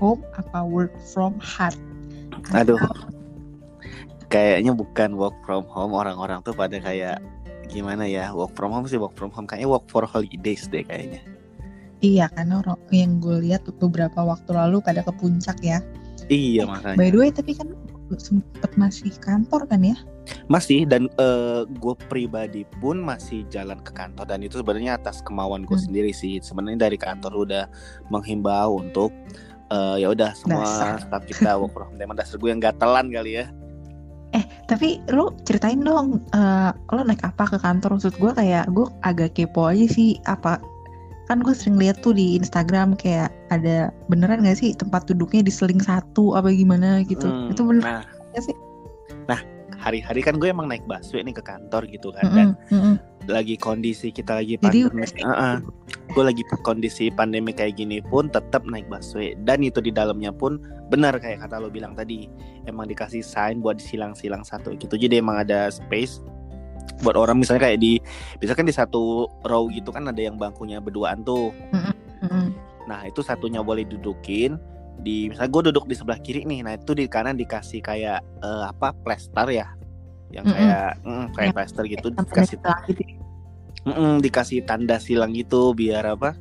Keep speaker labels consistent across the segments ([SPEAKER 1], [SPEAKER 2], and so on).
[SPEAKER 1] Home apa work from heart?
[SPEAKER 2] Aduh. Kayaknya bukan work from home orang-orang tuh pada kayak gimana ya work from home sih work from home kayaknya work for holidays deh kayaknya.
[SPEAKER 1] Iya karena orang yang gue lihat beberapa waktu lalu pada ke puncak ya.
[SPEAKER 2] Iya makanya.
[SPEAKER 1] By the way tapi kan sempet masih kantor kan ya?
[SPEAKER 2] Masih dan uh, gue pribadi pun masih jalan ke kantor dan itu sebenarnya atas kemauan gue hmm. sendiri sih. Sebenarnya dari kantor udah menghimbau untuk uh, ya udah semua staf kita work from home. dasar gue yang gatelan kali ya.
[SPEAKER 1] Eh tapi lo ceritain dong uh, lo naik apa ke kantor maksud gue kayak gue agak kepo aja sih apa kan gue sering lihat tuh di Instagram kayak ada beneran gak sih tempat duduknya diseling satu apa gimana gitu hmm, itu bener nah, gak sih
[SPEAKER 2] nah hari-hari kan gue emang naik busway nih ke kantor gitu kan mm -hmm, dan mm -hmm. Lagi kondisi kita lagi pandemi. uh -uh, gue lagi kondisi pandemi kayak gini pun tetap naik busway. Dan itu di dalamnya pun benar kayak kata lo bilang tadi. Emang dikasih sign buat disilang-silang satu gitu. Jadi emang ada space buat orang. Misalnya kayak di bisa kan di satu row gitu kan ada yang bangkunya berduaan tuh. Nah itu satunya boleh dudukin di misalnya gue duduk di sebelah kiri nih. Nah itu di kanan dikasih kayak uh, apa plester ya yang kayak mm-hmm. mm, kayak ya, plester gitu dikasih gitu. mm, dikasih tanda silang gitu biar apa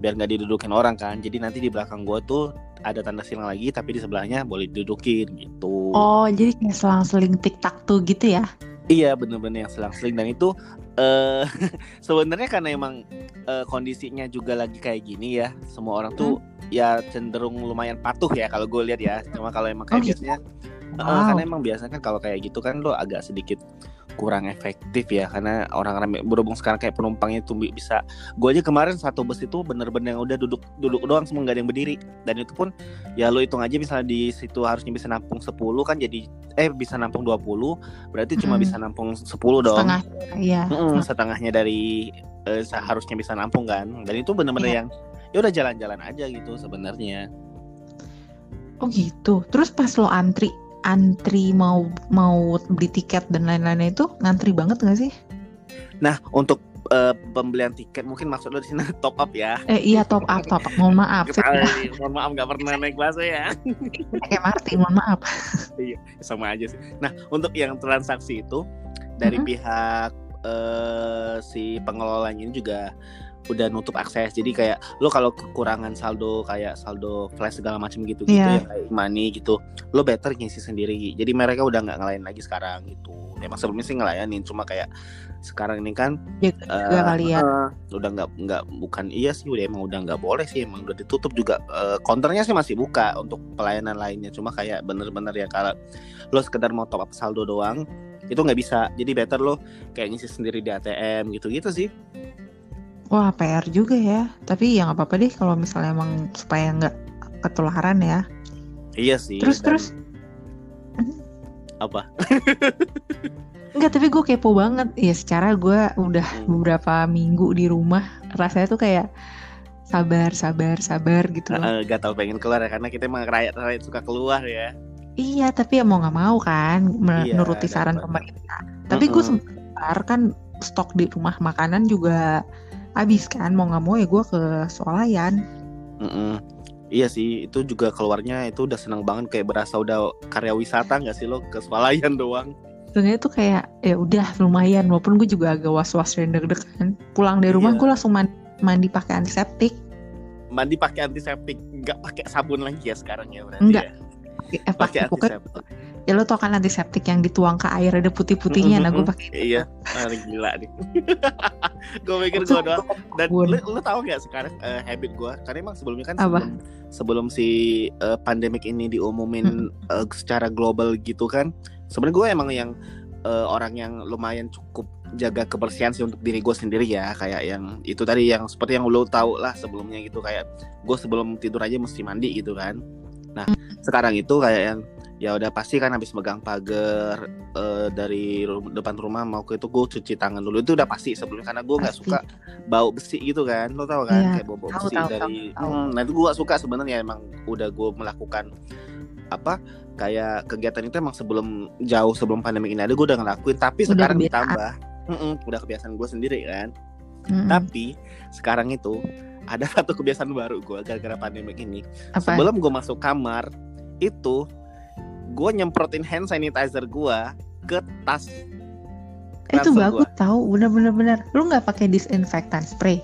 [SPEAKER 2] biar nggak didudukin orang kan jadi nanti di belakang gue tuh ada tanda silang lagi tapi di sebelahnya boleh didudukin gitu
[SPEAKER 1] oh jadi kayak selang-seling tiktak tuh gitu ya
[SPEAKER 2] Iya bener-bener yang selang-seling dan itu uh, sebenarnya karena emang uh, kondisinya juga lagi kayak gini ya semua orang tuh hmm. ya cenderung lumayan patuh ya kalau gue lihat ya cuma kalau emang kayak oh, gitu. Biasanya wow. karena emang biasanya kan kalau kayak gitu kan lo agak sedikit kurang efektif ya karena orang-orang berhubung sekarang kayak penumpangnya itu bisa gue aja kemarin satu bus itu bener-bener yang udah duduk duduk doang semua nggak ada yang berdiri dan itu pun ya lo hitung aja misalnya di situ harusnya bisa nampung 10 kan jadi eh bisa nampung 20 berarti cuma hmm. bisa nampung 10 dong
[SPEAKER 1] setengah iya
[SPEAKER 2] hmm, setengahnya dari eh, seharusnya bisa nampung kan dan itu bener-bener yeah. yang ya udah jalan-jalan aja gitu sebenarnya
[SPEAKER 1] oh gitu terus pas lo antri antri mau mau beli tiket dan lain-lainnya itu ngantri banget gak sih?
[SPEAKER 2] Nah untuk uh, pembelian tiket mungkin maksud lo di sini top up ya?
[SPEAKER 1] Eh iya top up top up. Mohon maaf.
[SPEAKER 2] Kali, mohon maaf nggak pernah naik bus ya.
[SPEAKER 1] Pakai Marti, mohon maaf.
[SPEAKER 2] iya sama aja sih. Nah untuk yang transaksi itu dari mm -hmm. pihak uh, si pengelolanya ini juga udah nutup akses. Jadi kayak lo kalau kekurangan saldo kayak saldo flash segala macam gitu gitu yeah. ya kayak money gitu lo better ngisi sendiri. Jadi mereka udah nggak ngelayan lagi sekarang gitu. Emang sebelumnya sih ngelayanin cuma kayak sekarang ini kan
[SPEAKER 1] ya, uh, kali ya. Uh,
[SPEAKER 2] udah nggak nggak bukan iya sih udah emang udah nggak boleh sih emang udah ditutup juga. Uh, counternya sih masih buka untuk pelayanan lainnya cuma kayak bener-bener ya kalau lo sekedar mau top up saldo doang itu nggak bisa. Jadi better lo kayak ngisi sendiri di ATM gitu gitu sih
[SPEAKER 1] Wah PR juga ya. Tapi ya nggak apa-apa deh kalau misalnya emang supaya nggak ketularan ya.
[SPEAKER 2] Iya sih.
[SPEAKER 1] Terus dan... terus.
[SPEAKER 2] Apa?
[SPEAKER 1] Enggak, tapi gue kepo banget. Ya secara gue udah hmm. beberapa minggu di rumah. Rasanya tuh kayak sabar, sabar, sabar gitu
[SPEAKER 2] loh. Uh, gak tau pengen keluar ya, karena kita emang rakyat-rakyat suka keluar ya.
[SPEAKER 1] Iya, tapi ya mau nggak mau kan menuruti iya, saran pemerintah. Tapi gue sempat kan stok di rumah makanan juga habis kan mau nggak mau ya gue ke swalayan
[SPEAKER 2] mm -mm. Iya sih, itu juga keluarnya itu udah seneng banget kayak berasa udah karya wisata nggak sih lo ke swalayan doang.
[SPEAKER 1] Sebenarnya tuh kayak ya udah lumayan walaupun gue juga agak was-was dan deg-degan. Pulang dari rumah iya. gue langsung mandi, mandi pakai antiseptik.
[SPEAKER 2] Mandi pakai antiseptik, nggak pakai sabun lagi ya sekarang ya berarti.
[SPEAKER 1] Enggak.
[SPEAKER 2] Ya? Eh, pakai antiseptik
[SPEAKER 1] ya lo tau kan antiseptik yang dituang ke air ada putih-putihnya nah gue pakai
[SPEAKER 2] iya ah, gila nih gue mikir gue doang. Dan lo, lo tau gak sekarang uh, habit gue karena emang sebelumnya kan sebelum, sebelum si uh, pandemik ini diumumin uh, secara global gitu kan sebenarnya gue emang yang uh, orang yang lumayan cukup jaga kebersihan sih untuk diri gue sendiri ya. Kayak yang itu tadi yang seperti yang lo tau lah sebelumnya gitu. Kayak gue sebelum tidur aja mesti mandi gitu kan. Nah sekarang itu kayak yang ya udah pasti kan habis megang pagar uh, dari ru depan rumah mau ke itu gue cuci tangan dulu itu udah pasti sebelumnya karena gue nggak suka bau besi gitu kan lo tau kan yeah. kayak bau, bau besi tahu, dari tahu, tahu. Hmm, nah itu gue suka sebenarnya emang udah gue melakukan apa kayak kegiatan itu emang sebelum jauh sebelum pandemi ini ada gue udah ngelakuin tapi udah sekarang kebiasaan. ditambah mm -mm, udah kebiasaan gue sendiri kan mm tapi sekarang itu ada satu kebiasaan baru gue gara-gara pandemi ini.
[SPEAKER 1] Apa?
[SPEAKER 2] Sebelum gue masuk kamar itu gue nyemprotin hand sanitizer gue ke tas.
[SPEAKER 1] Itu
[SPEAKER 2] ransel
[SPEAKER 1] bagus
[SPEAKER 2] gua.
[SPEAKER 1] tahu, bener-bener bener. Lu nggak pakai disinfektan spray?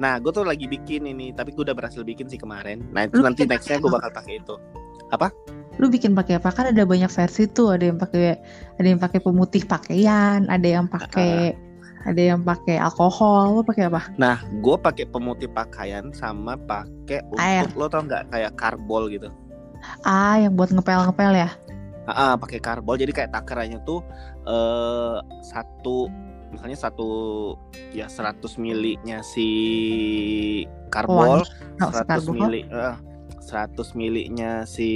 [SPEAKER 2] Nah, gue tuh lagi bikin ini, tapi gue udah berhasil bikin sih kemarin. Nah, itu
[SPEAKER 1] Lu
[SPEAKER 2] nanti nextnya gue
[SPEAKER 1] apa?
[SPEAKER 2] bakal pakai itu.
[SPEAKER 1] Lu bikin pakai apa? Kan ada banyak versi tuh, ada yang pakai ada yang pakai pemutih pakaian, ada yang pakai ada yang pakai alkohol. Lu pakai apa?
[SPEAKER 2] Nah, gue pakai pemutih pakaian sama pakai
[SPEAKER 1] Air.
[SPEAKER 2] untuk lo tau nggak kayak karbol gitu.
[SPEAKER 1] Ah, yang buat ngepel-ngepel ya?
[SPEAKER 2] Ah, ah, pakai karbol. Jadi kayak takarannya tuh eh satu misalnya satu ya 100 milinya si karbol,
[SPEAKER 1] Oh,
[SPEAKER 2] 100
[SPEAKER 1] karbol.
[SPEAKER 2] mili eh, 100 milinya si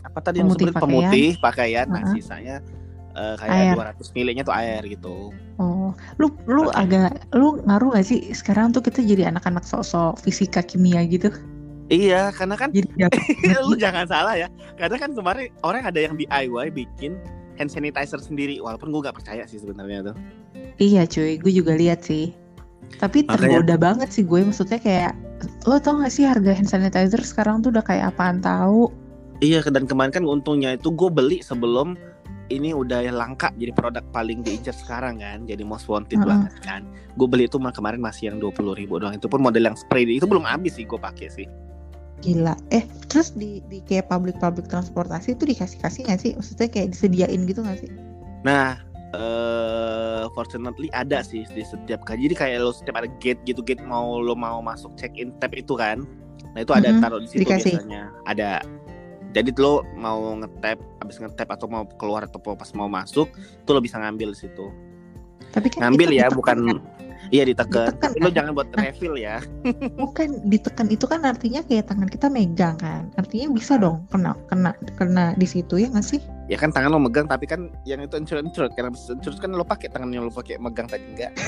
[SPEAKER 2] apa tadi
[SPEAKER 1] Pemutih
[SPEAKER 2] yang sebelum
[SPEAKER 1] pakaian.
[SPEAKER 2] pemutih pakaian. Nah,
[SPEAKER 1] Uh-uh.
[SPEAKER 2] sisanya eh,
[SPEAKER 1] Air.
[SPEAKER 2] kayak 200 milinya tuh air gitu.
[SPEAKER 1] Oh, lu lu agak lu ngaruh gak sih sekarang tuh kita jadi anak-anak sosok fisika kimia gitu.
[SPEAKER 2] Iya, karena kan
[SPEAKER 1] Jadi ya,
[SPEAKER 2] lu jangan salah ya. Karena kan kemarin orang ada yang DIY bikin hand sanitizer sendiri walaupun gue nggak percaya sih sebenarnya tuh.
[SPEAKER 1] iya cuy, gue juga lihat sih. Tapi
[SPEAKER 2] Makanya-
[SPEAKER 1] tergoda banget sih gue, maksudnya kayak lo tau gak sih harga hand sanitizer sekarang tuh udah kayak apaan tahu?
[SPEAKER 2] Iya dan kemarin kan untungnya itu gue beli sebelum ini udah langka jadi produk paling diincar sekarang kan jadi most wanted
[SPEAKER 1] Mm-mm.
[SPEAKER 2] banget kan gue beli itu kemarin masih yang 20.000 ribu doang itu pun model yang spray itu belum habis sih gue pakai sih
[SPEAKER 1] Gila. Eh, terus di di kayak public-public transportasi itu dikasih-kasih gak sih? Maksudnya kayak disediain gitu gak sih?
[SPEAKER 2] nah eh fortunately ada sih di setiap kali jadi kayak lo setiap ada gate gitu gate mau lo mau masuk check in tab itu kan nah itu ada
[SPEAKER 1] Mm-mm,
[SPEAKER 2] taruh di situ
[SPEAKER 1] dikasih.
[SPEAKER 2] biasanya ada jadi lo mau ngetap habis ngetap atau mau keluar atau pas mau masuk tuh lo bisa ngambil di situ
[SPEAKER 1] Tapi kan
[SPEAKER 2] ngambil ya bukan
[SPEAKER 1] kan?
[SPEAKER 2] Iya ditekan
[SPEAKER 1] Ditekan
[SPEAKER 2] Tapi lo
[SPEAKER 1] kan?
[SPEAKER 2] jangan buat refill ya
[SPEAKER 1] bukan ditekan itu kan artinya kayak tangan kita megang kan. Artinya bisa dong kena kena kena di situ ya gak sih?
[SPEAKER 2] ya kan tangan lo megang tapi kan yang itu encur encur karena encur kan lo pakai tangannya lo pakai megang tadi enggak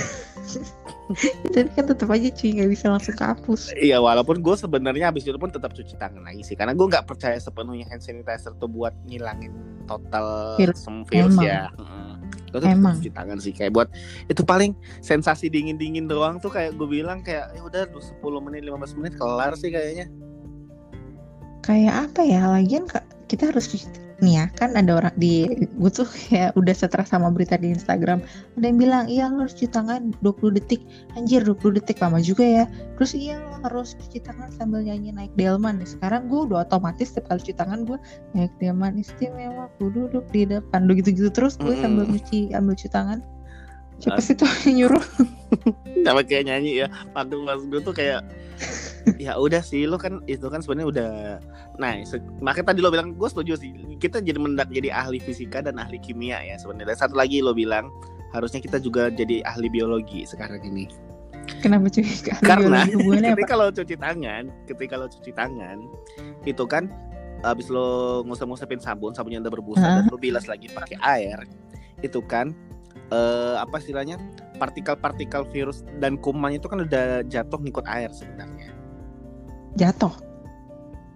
[SPEAKER 1] Tapi kan tetap aja cuy nggak bisa langsung kehapus.
[SPEAKER 2] iya walaupun gue sebenarnya habis itu pun tetap cuci tangan lagi sih karena gue nggak percaya sepenuhnya hand sanitizer tuh buat ngilangin total
[SPEAKER 1] Virus.
[SPEAKER 2] sem- virus ya gue tetap
[SPEAKER 1] Emang.
[SPEAKER 2] cuci tangan sih kayak buat itu paling sensasi dingin dingin doang tuh kayak gue bilang kayak ya udah 10 menit 15 menit kelar sih kayaknya
[SPEAKER 1] Kayak apa ya? Lagian Kak, kita harus cuci nih ya kan ada orang di gue tuh kayak udah stres sama berita di Instagram. Ada yang bilang iya lo harus cuci tangan 20 detik. Anjir 20 detik lama juga ya. Terus iya lo harus cuci tangan sambil nyanyi naik delman. Sekarang gue udah otomatis setiap kali cuci tangan gue naik delman. Istimewa gue duduk di depan. Gitu-gitu terus gue sambil cuci ambil cuci tangan siapa sih tuh yang nyuruh?
[SPEAKER 2] Sama kayak nyanyi ya? Waktu pas gue tuh kayak ya udah sih lo kan itu kan sebenarnya udah nah makanya tadi lo bilang gue setuju sih. Kita jadi mendak jadi ahli fisika dan ahli kimia ya sebenarnya. Satu lagi lo bilang harusnya kita juga jadi ahli biologi sekarang ini.
[SPEAKER 1] Kenapa cuy?
[SPEAKER 2] Karena
[SPEAKER 1] apa
[SPEAKER 2] ketika lo cuci tangan ketika lo cuci tangan itu kan habis lo ngusap-ngusapin sabun sabunnya udah berbusa dan lo bilas lagi pakai air itu kan eh, apa istilahnya partikel-partikel virus dan kuman itu kan udah jatuh ngikut air sebenarnya.
[SPEAKER 1] Jatuh?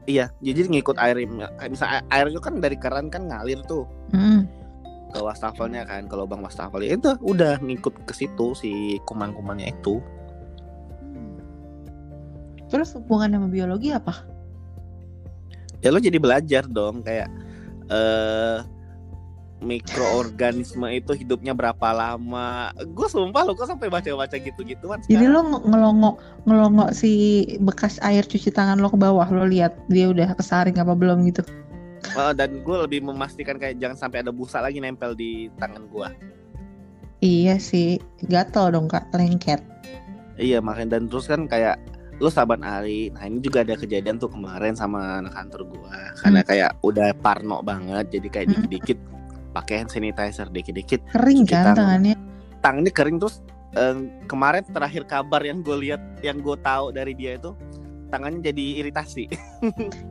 [SPEAKER 2] Iya jadi ngikut air misalnya air itu kan dari keran kan ngalir tuh.
[SPEAKER 1] Hmm.
[SPEAKER 2] ke wastafelnya kan ke lubang wastafel. Ya itu udah ngikut ke situ si kuman-kumannya itu.
[SPEAKER 1] Terus hubungan sama biologi apa?
[SPEAKER 2] Ya lo jadi belajar dong kayak eh mikroorganisme itu hidupnya berapa lama gue sumpah lo kok sampai baca-baca gitu-gituan
[SPEAKER 1] Jadi
[SPEAKER 2] sekarang?
[SPEAKER 1] lo nge- ngelongok ngelongok si bekas air cuci tangan lo ke bawah lo lihat dia udah kesaring apa belum gitu.
[SPEAKER 2] Oh, dan gue lebih memastikan kayak jangan sampai ada busa lagi nempel di tangan gue
[SPEAKER 1] Iya sih, gatel dong kak, lengket.
[SPEAKER 2] iya makanya dan terus kan kayak lo saban hari nah ini juga ada kejadian tuh kemarin sama anak kantor gue karena kayak udah parno banget jadi kayak
[SPEAKER 1] Hmm.
[SPEAKER 2] Pakai hand sanitizer dikit-dikit
[SPEAKER 1] Kering kan
[SPEAKER 2] tangan.
[SPEAKER 1] tangannya.
[SPEAKER 2] tangannya kering terus eh, kemarin terakhir kabar yang gue lihat yang gue tahu dari dia itu tangannya jadi iritasi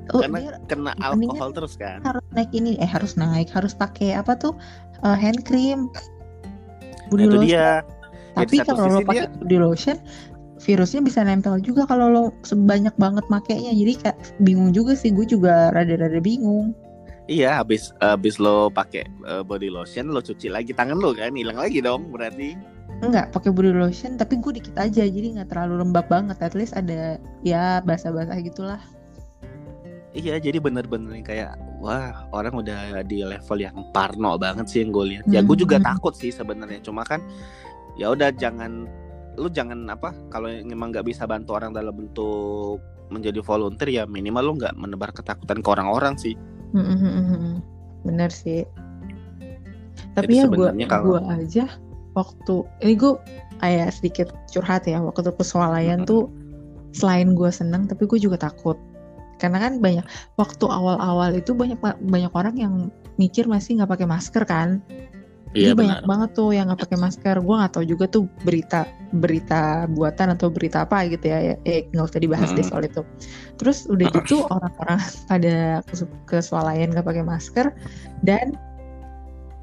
[SPEAKER 1] Oh,
[SPEAKER 2] karena
[SPEAKER 1] dia
[SPEAKER 2] kena alkohol terus kan
[SPEAKER 1] harus naik ini, eh harus naik, harus pakai apa tuh eh, hand cream,
[SPEAKER 2] nah,
[SPEAKER 1] body
[SPEAKER 2] itu
[SPEAKER 1] lotion.
[SPEAKER 2] dia Ya,
[SPEAKER 1] Tapi
[SPEAKER 2] satu
[SPEAKER 1] kalau lo pakai body lotion, virusnya bisa nempel juga kalau lo sebanyak banget makainya. Jadi kayak bingung juga sih, gue juga rada-rada bingung.
[SPEAKER 2] Iya habis habis lo pakai eh, body lotion lo cuci lagi tangan lo kan hilang lagi dong berarti
[SPEAKER 1] enggak pakai body lotion tapi gue dikit aja jadi nggak terlalu lembab banget at least ada ya basah-basah gitulah
[SPEAKER 2] Iya jadi bener-bener kayak wah orang udah di level yang parno banget sih yang gue lihat. Ya gue juga
[SPEAKER 1] Hmm.
[SPEAKER 2] takut sih sebenarnya. Cuma kan ya udah jangan lu jangan apa kalau memang nggak bisa bantu orang dalam bentuk menjadi volunteer ya minimal lu nggak menebar ketakutan ke orang-orang sih.
[SPEAKER 1] Bener sih. Tapi
[SPEAKER 2] Jadi
[SPEAKER 1] ya gue
[SPEAKER 2] kalau-
[SPEAKER 1] gua aja waktu ini gue kayak sedikit curhat ya waktu peswalayan
[SPEAKER 2] Mm-mm.
[SPEAKER 1] tuh selain gue seneng tapi gue juga takut. Karena kan banyak waktu awal-awal itu banyak banyak orang yang mikir masih nggak pakai masker kan
[SPEAKER 2] Iya
[SPEAKER 1] Jadi banyak
[SPEAKER 2] benar.
[SPEAKER 1] banget tuh yang nggak pakai masker. Gue nggak tahu juga tuh berita berita buatan atau berita apa gitu ya. Eh nggak usah dibahas deh
[SPEAKER 2] Mm-mm.
[SPEAKER 1] soal itu. Terus udah gitu orang-orang pada ke- keswalayan nggak pakai masker dan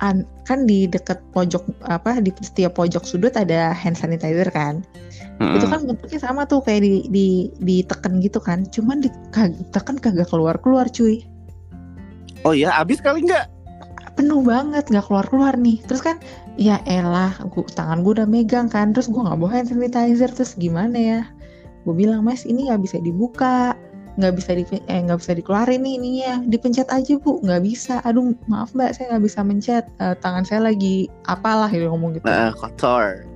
[SPEAKER 1] an- kan di deket pojok apa di setiap pojok sudut ada hand sanitizer kan. Itu
[SPEAKER 2] Mm-mm.
[SPEAKER 1] kan bentuknya sama tuh kayak di di diteken gitu kan. Cuman ditekan kagak keluar keluar cuy.
[SPEAKER 2] Oh iya abis kali nggak?
[SPEAKER 1] Penuh banget nggak keluar keluar nih. Terus kan ya elah gua, tangan gue udah megang kan. Terus gue nggak bawa hand sanitizer. Terus gimana ya? Gue bilang mas ini nggak bisa dibuka. Nggak bisa di eh nggak bisa dikeluarin nih ininya. Dipencet aja bu. Nggak bisa. Aduh maaf mbak saya nggak bisa mencet. Eh, tangan saya lagi apalah gitu ngomong gitu.
[SPEAKER 2] Nah, kotor.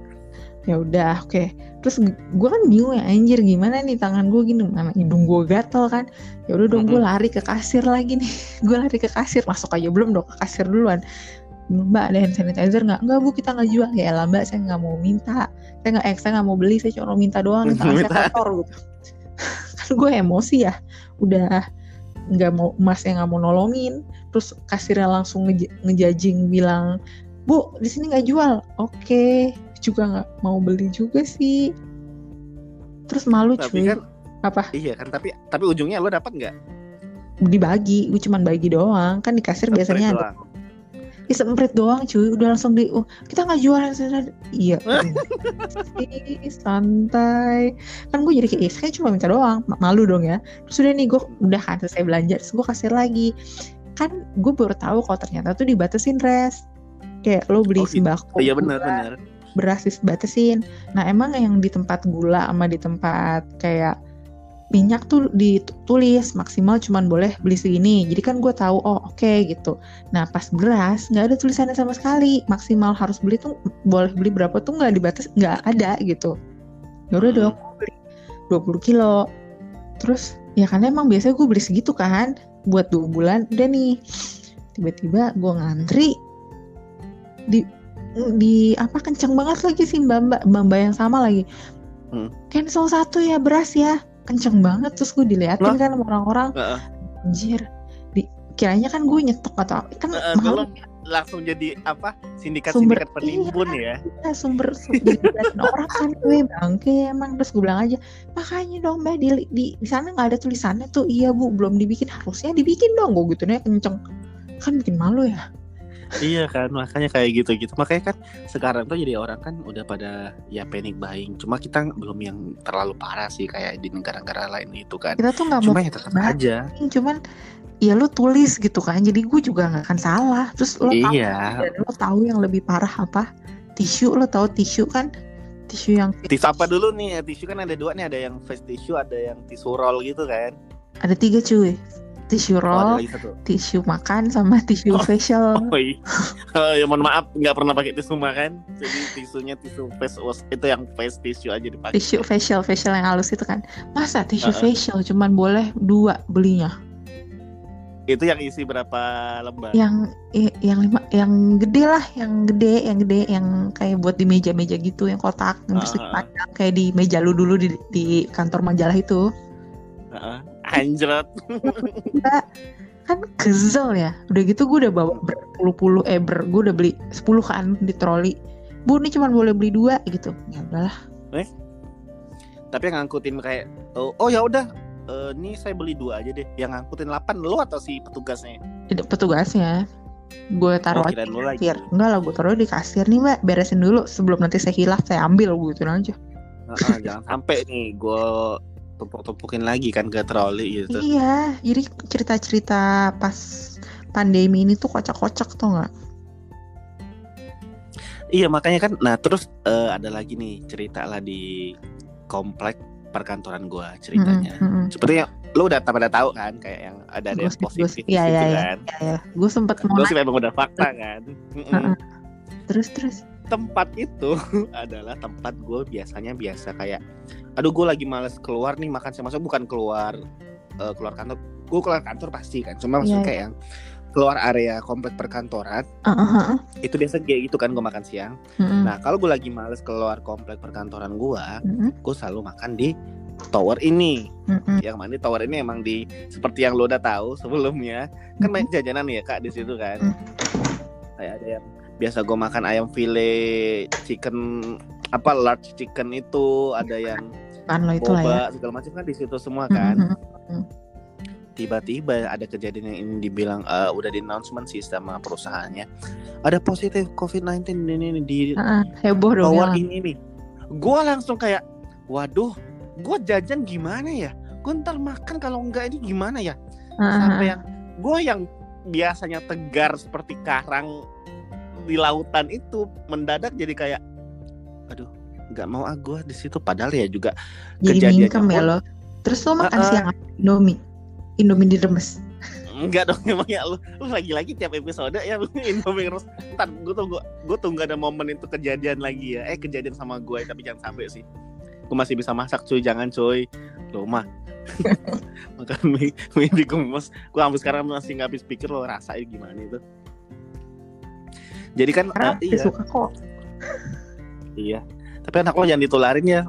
[SPEAKER 1] ya udah oke terus gue kan bingung ya anjir gimana nih tangan gue gini? Mana hidung gue gatel kan? Ya udah dong gue lari ke kasir lagi nih. Gue lari ke kasir. Masuk aja belum dong ke kasir duluan. Mbak ada hand sanitizer nggak? Nggak bu kita nggak jual. Ya lah mbak saya nggak mau minta. Saya nggak eh, saya nggak mau beli saya cuma mau minta doang. Tangan saya
[SPEAKER 2] Minta.
[SPEAKER 1] kotor gitu kan gue emosi ya. Udah nggak mau mas yang nggak mau nolongin. Terus kasirnya langsung nge- ngejajing bilang bu di sini nggak jual. Oke juga nggak mau beli juga sih. Terus malu
[SPEAKER 2] Tapi
[SPEAKER 1] cuy.
[SPEAKER 2] kan
[SPEAKER 1] apa?
[SPEAKER 2] Iya kan tapi tapi ujungnya lo dapat nggak?
[SPEAKER 1] dibagi gue cuman bagi doang. Kan di kasir biasanya ada.
[SPEAKER 2] Doang.
[SPEAKER 1] Ih, semprit doang cuy. Udah langsung di oh, kita nggak jual hand sanitizer." iya. Ih, santai. Kan gue jadi kayak "Ih, saya cuma minta doang. Ma- malu dong ya. Terus udah nih gue udah kan selesai belanja terus gue kasir lagi. Kan gue baru tahu kalau ternyata tuh dibatasin res. Kayak lo beli
[SPEAKER 2] Oh, gitu.
[SPEAKER 1] sembako
[SPEAKER 2] Iya benar benar.
[SPEAKER 1] Beras dibatasin nah emang yang di tempat gula sama di tempat kayak minyak tuh ditulis maksimal cuman boleh beli segini. Jadi kan gue tahu oh oke gitu. Nah pas beras nggak ada tulisannya sama sekali. Maksimal harus beli tuh boleh beli berapa tuh nggak dibatas nggak ada gitu. Ya udah
[SPEAKER 2] Hmm.
[SPEAKER 1] dong gue beli 20 kilo. Terus ya kan emang biasanya gue beli segitu kan buat dua bulan udah nih. Tiba-tiba gue ngantri di di apa kenceng banget lagi sih mbak mbak. Mbak mbak yang sama lagi.
[SPEAKER 2] Hmm.
[SPEAKER 1] cancel satu ya beras ya. Kenceng banget terus gue diliatin kan sama orang-orang. Anjir. Di kiranya kan gue nyetok atau apa. Kan
[SPEAKER 2] Heeh,
[SPEAKER 1] malu
[SPEAKER 2] belum. langsung jadi apa sindikat
[SPEAKER 1] Sumber-
[SPEAKER 2] sindikat penimbun ya.
[SPEAKER 1] Ya sumber sumber orang kan gue bangke emang. Terus gue bilang aja makanya dong mbak di di, di sana nggak ada tulisannya tuh. Iya bu belum dibikin. Harusnya dibikin dong gue gitu nih kenceng. Kan bikin malu ya
[SPEAKER 2] iya kan makanya kayak gitu gitu makanya kan sekarang tuh jadi orang kan udah pada ya panic buying. Cuma kita belum yang terlalu parah sih kayak di negara-negara lain itu kan.
[SPEAKER 1] Kita tuh nggak mau
[SPEAKER 2] cuma ya tetap aja.
[SPEAKER 1] Cuman ya lu tulis gitu kan. Jadi gue juga nggak akan salah. Terus lo tahu
[SPEAKER 2] iya.
[SPEAKER 1] dan lo tahu yang lebih parah apa? Tisu lo tahu tisu kan? Tisu yang
[SPEAKER 2] tisu apa dulu nih? Tisu kan ada dua nih. Ada yang face tissue ada yang tisu roll gitu kan.
[SPEAKER 1] Ada tiga cuy tisu
[SPEAKER 2] oh,
[SPEAKER 1] roll
[SPEAKER 2] satu
[SPEAKER 1] tisu makan sama tisu
[SPEAKER 2] Oh.
[SPEAKER 1] facial
[SPEAKER 2] oh, iya. Oh, ya mohon maaf nggak pernah pakai tisu makan jadi tisunya tisu face wash itu yang face tissue aja dipakai
[SPEAKER 1] tisu facial facial yang halus itu kan masa tisu
[SPEAKER 2] Uh-uh.
[SPEAKER 1] facial cuman boleh dua belinya
[SPEAKER 2] itu yang isi berapa lembar
[SPEAKER 1] yang yang lima yang gede lah yang gede yang gede yang kayak buat di meja-meja gitu yang kotak yang
[SPEAKER 2] Uh-uh.
[SPEAKER 1] panjang kayak di meja lu dulu di, di kantor majalah itu
[SPEAKER 2] Heeh. anjrot.
[SPEAKER 1] Kan kesel ya. Udah gitu gue udah bawa berpuluh-puluh eh ber, gue udah beli 10 kan di troli. Bu ini cuma boleh beli dua gitu. Ya udahlah.
[SPEAKER 2] Tapi yang ngangkutin kayak oh, oh ya udah. Eh, nih saya beli dua aja deh. Yang ngangkutin 8 lo atau si petugasnya?
[SPEAKER 1] Tidak petugasnya. Gue taruh
[SPEAKER 2] Oh,
[SPEAKER 1] aja di kasir. Enggak lah gue taruh di kasir nih mbak. Beresin dulu sebelum nanti saya hilaf saya ambil gitu aja.
[SPEAKER 2] Heeh, jangan sampai nih gue tumpuk-tumpukin lagi kan ke troli gitu.
[SPEAKER 1] Iya jadi cerita-cerita pas pandemi ini tuh kocak-kocak tuh nggak?
[SPEAKER 2] Iya makanya kan nah terus uh, ada lagi nih cerita lah di komplek perkantoran gue ceritanya. Mm -hmm. seperti yang lo udah pada tahu kan kayak yang ada ada yang positif
[SPEAKER 1] iya, iya, kan. Iya, iya. gue sempet
[SPEAKER 2] mau sih memang udah fakta kan. Mm -mm.
[SPEAKER 1] terus terus
[SPEAKER 2] tempat itu adalah tempat gue biasanya biasa kayak aduh gue lagi males keluar nih makan sama bukan keluar uh, keluar kantor gue keluar kantor pasti kan cuma maksudnya yeah, kayak yang keluar area komplek perkantoran uh -huh. itu biasa kayak gitu kan gue makan siang uh -huh. nah kalau gue lagi males keluar komplek perkantoran gue uh -huh. gue selalu makan di tower ini -huh. yang mana tower ini emang di seperti yang lo udah tahu sebelumnya kan banyak jajanan ya kak di situ kan -huh. kayak ada yang biasa gue makan ayam file chicken apa large chicken itu ada yang
[SPEAKER 1] kan lo itu boba, lah
[SPEAKER 2] ya. segala macam kan di situ semua kan. Uh -huh tiba-tiba ada kejadian yang ini dibilang uh, udah di announcement sih sama perusahaannya. Ada positif COVID-19 ini, ini di uh,
[SPEAKER 1] heboh dong
[SPEAKER 2] ya. ini nih. Gue langsung kayak waduh gue jajan gimana ya? Gue ntar makan kalau enggak ini gimana ya? Uh, sampai yang gue yang biasanya tegar seperti karang di lautan itu mendadak jadi kayak aduh nggak mau ah gue di situ padahal ya juga
[SPEAKER 1] jadi kejadiannya ya lo terus lo makan uh, siang Indomie Indomie diremes
[SPEAKER 2] Enggak dong emangnya lu lu lagi-lagi tiap episode ya Indomie remes. Ntar gue tunggu gue tunggu ada momen itu kejadian lagi ya. Eh kejadian sama gue tapi jangan sampai sih. Gue masih bisa masak cuy, jangan cuy. Lo mah makan mie, mie dikemas. Gue sampai sekarang masih nggak habis pikir lo rasain gimana itu. Jadi kan
[SPEAKER 1] uh, iya. suka kok.
[SPEAKER 2] iya. Tapi anak lo jangan ditularin ya.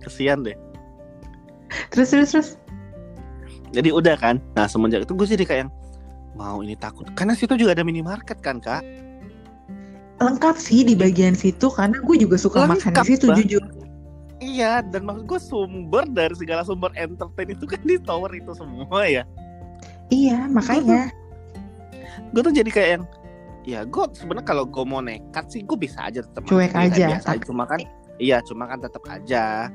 [SPEAKER 2] Kesian deh.
[SPEAKER 1] Terus terus terus
[SPEAKER 2] jadi udah kan nah semenjak itu gue jadi kayak yang mau ini takut karena situ juga ada minimarket kan kak
[SPEAKER 1] lengkap sih di bagian situ karena gue juga suka lengkap, makan di situ bang. jujur
[SPEAKER 2] iya dan maksud gue sumber dari segala sumber entertain itu kan di tower itu semua ya
[SPEAKER 1] iya makanya
[SPEAKER 2] gue tuh jadi kayak yang ya gue sebenarnya kalau gue mau nekat sih gue bisa aja tetap
[SPEAKER 1] cuek aja,
[SPEAKER 2] aja. cuma kan iya cuma kan tetap aja.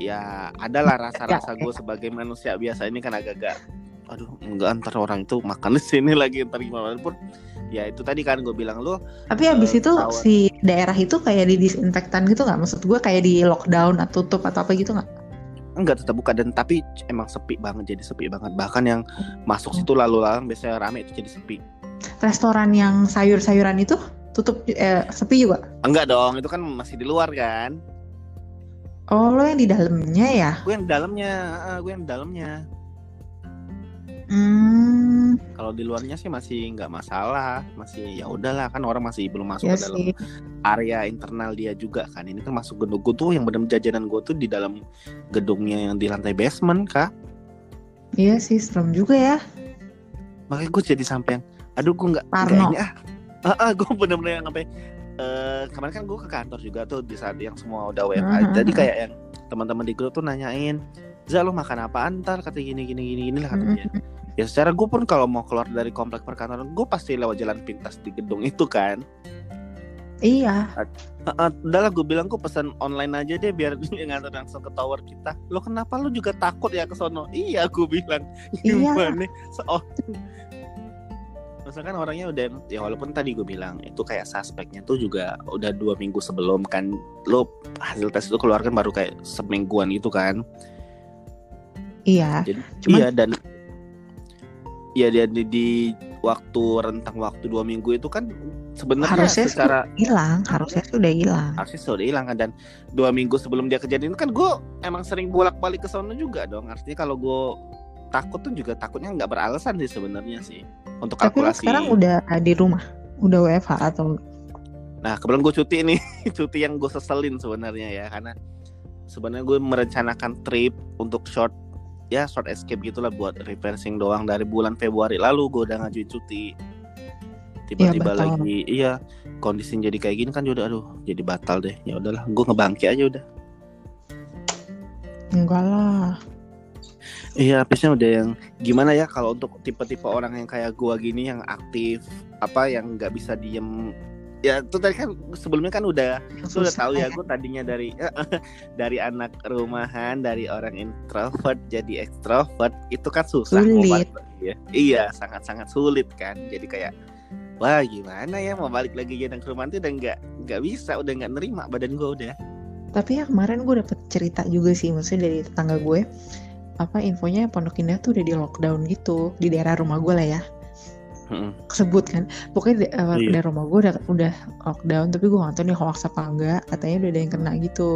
[SPEAKER 2] Ya adalah rasa-rasa gue sebagai manusia biasa ini kan agak-agak aduh enggak antar orang itu makan di sini lagi ntar gimana? Pun ya itu tadi kan gue bilang lo
[SPEAKER 1] tapi habis uh, itu tawar. si daerah itu kayak di disinfektan gitu nggak? Maksud gue kayak di lockdown atau tutup atau apa gitu nggak?
[SPEAKER 2] Enggak tetap buka dan tapi emang sepi banget jadi sepi banget. Bahkan yang masuk situ lalu lalang biasanya rame itu jadi sepi
[SPEAKER 1] restoran yang sayur-sayuran itu tutup eh, sepi juga
[SPEAKER 2] enggak dong itu kan masih di luar kan
[SPEAKER 1] Oh, lo yang di dalamnya ya?
[SPEAKER 2] Gue yang di dalamnya, uh, gue yang di dalamnya.
[SPEAKER 1] Hmm.
[SPEAKER 2] Kalau di luarnya sih masih nggak masalah, masih ya udahlah kan orang masih belum masuk ya ke dalam sih. area internal dia juga kan. Ini kan masuk gedung gue tuh yang benar jajanan gue tuh di dalam gedungnya yang di lantai basement kak.
[SPEAKER 1] Iya sih serem juga ya.
[SPEAKER 2] Makanya gue jadi sampai yang, aduh gue nggak ini ah. Ah, uh, uh, gue bener-bener yang sampai uh, kemarin kan gue ke kantor juga tuh di saat yang semua udah WFH. Uh-huh. Jadi kayak yang teman-teman di grup tuh nanyain, "Za lo makan apa antar?" kata gini gini gini gini lah katanya. Uh-huh. Ya secara gue pun kalau mau keluar dari komplek perkantoran, gue pasti lewat jalan pintas di gedung itu kan.
[SPEAKER 1] Iya.
[SPEAKER 2] Uh, uh, udah lah gue bilang gue pesan online aja deh biar dia ngantar langsung ke tower kita. Lo kenapa lo juga takut ya ke sono? Iya gue bilang.
[SPEAKER 1] Iya.
[SPEAKER 2] Gimana? So, oh, misalkan orangnya udah ya walaupun tadi gue bilang itu kayak suspeknya tuh juga udah dua minggu sebelum kan lo hasil tes itu keluar kan baru kayak semingguan itu kan.
[SPEAKER 1] Iya.
[SPEAKER 2] Jadi cuman... iya dan ya dia di, di waktu rentang waktu dua minggu itu kan sebenarnya
[SPEAKER 1] harusnya secara hilang harusnya sudah hilang.
[SPEAKER 2] Harusnya sudah hilang kan dan dua minggu sebelum dia kejadian kan gue emang sering bolak balik ke sana juga dong. Artinya kalau gue takut tuh juga takutnya nggak beralasan sih sebenarnya sih untuk kalkulasi.
[SPEAKER 1] Tapi sekarang udah di rumah, udah WFH atau?
[SPEAKER 2] Nah kebetulan gue cuti nih, cuti yang gue seselin sebenarnya ya karena sebenarnya gue merencanakan trip untuk short ya short escape gitulah buat refreshing doang dari bulan Februari lalu gue udah ngajuin cuti. Tiba-tiba ya, lagi iya kondisi jadi kayak gini kan udah aduh jadi batal deh. Ya udahlah gue ngebangki aja udah.
[SPEAKER 1] Enggak lah
[SPEAKER 2] Iya, habisnya udah yang gimana ya kalau untuk tipe-tipe orang yang kayak gua gini yang aktif, apa yang nggak bisa diem. Ya itu tadi kan sebelumnya kan udah sudah tahu ya gue tadinya dari dari anak rumahan dari orang introvert jadi ekstrovert itu kan susah
[SPEAKER 1] sulit.
[SPEAKER 2] ya. Iya sangat sangat sulit kan. Jadi kayak wah gimana ya mau balik lagi gendong ke rumah itu udah nggak nggak bisa udah nggak nerima badan gue udah.
[SPEAKER 1] Tapi ya kemarin gue dapet cerita juga sih maksudnya dari tetangga gue apa infonya Pondok Indah tuh udah di lockdown gitu di daerah rumah gue lah ya. Hmm. kesebut kan. Pokoknya di, uh, iya. daerah rumah gue udah udah lockdown tapi gue nggak tahu nih hoax apa enggak. Katanya udah ada yang kena gitu.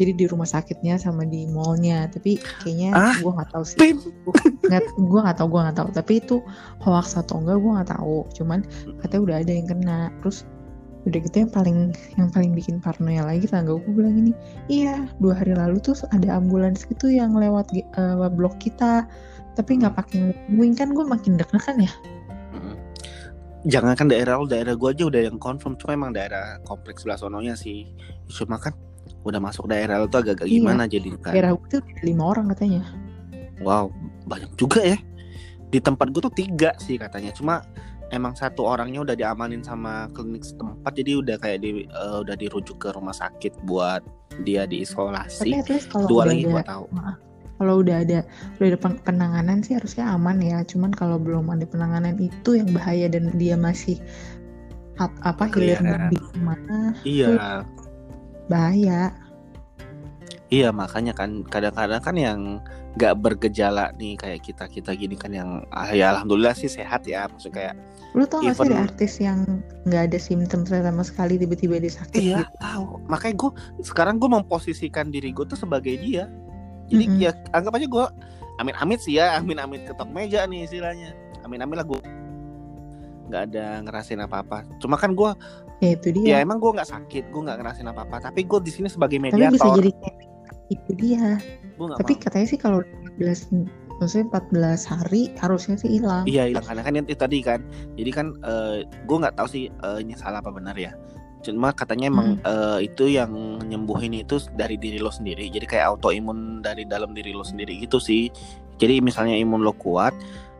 [SPEAKER 1] Jadi di rumah sakitnya sama di mallnya. Tapi kayaknya ah, gue nggak tahu sih. Nggak gue nggak tahu gue nggak tahu. Tapi itu hoax atau enggak gue nggak tahu. Cuman katanya udah ada yang kena. Terus udah gitu yang paling yang paling bikin parnonya lagi tangga gue bilang ini iya dua hari lalu tuh ada ambulans gitu yang lewat uh, blok kita tapi nggak pakai wing. Kan gue makin deg-degan ya?
[SPEAKER 2] Jangan kan daerah daerah gue aja udah yang confirm cuma emang daerah kompleks sebelah sononya sih. Cuma kan udah masuk daerah tuh agak-agak iya. gimana jadi
[SPEAKER 1] kan. daerah gue tuh lima orang katanya.
[SPEAKER 2] Wow banyak juga ya. Di tempat gue tuh tiga sih katanya cuma emang satu orangnya udah diamanin sama klinik setempat jadi udah kayak di uh, udah dirujuk ke rumah sakit buat dia diisolasi.
[SPEAKER 1] Dua lagi gua tahu. Kalau udah ada udah ada penanganan sih harusnya aman ya. Cuman kalau belum ada penanganan itu yang bahaya dan dia masih apa hilir di mana?
[SPEAKER 2] Iya.
[SPEAKER 1] Bahaya.
[SPEAKER 2] Iya makanya kan kadang-kadang kan yang nggak bergejala nih kayak kita kita gini kan yang ah, ya alhamdulillah sih sehat ya. Maksudnya kayak
[SPEAKER 1] lu tau gak sih ada artis yang nggak ada simptom sama sekali tiba-tiba dia sakit
[SPEAKER 2] iya gitu? tahu makanya gue sekarang gue memposisikan diri gue tuh sebagai dia. Jadi mm -hmm. ya anggap aja gue amin amit sih ya amin amit ketok meja nih istilahnya. Amin amit lah gue nggak ada ngerasain apa apa cuma kan gue
[SPEAKER 1] ya itu dia.
[SPEAKER 2] ya emang gue nggak sakit gue nggak ngerasain apa apa tapi gue di sini sebagai mediator. tapi bisa jadi
[SPEAKER 1] itu dia tapi mau. katanya sih kalau 14 maksudnya 14 hari harusnya sih hilang
[SPEAKER 2] iya hilang karena kan itu tadi kan jadi kan uh, eh, gue nggak tahu sih uh, ini salah apa benar ya cuma katanya emang hmm. uh, itu yang nyembuhin itu dari diri lo sendiri jadi kayak autoimun dari dalam diri lo sendiri gitu sih jadi misalnya imun lo kuat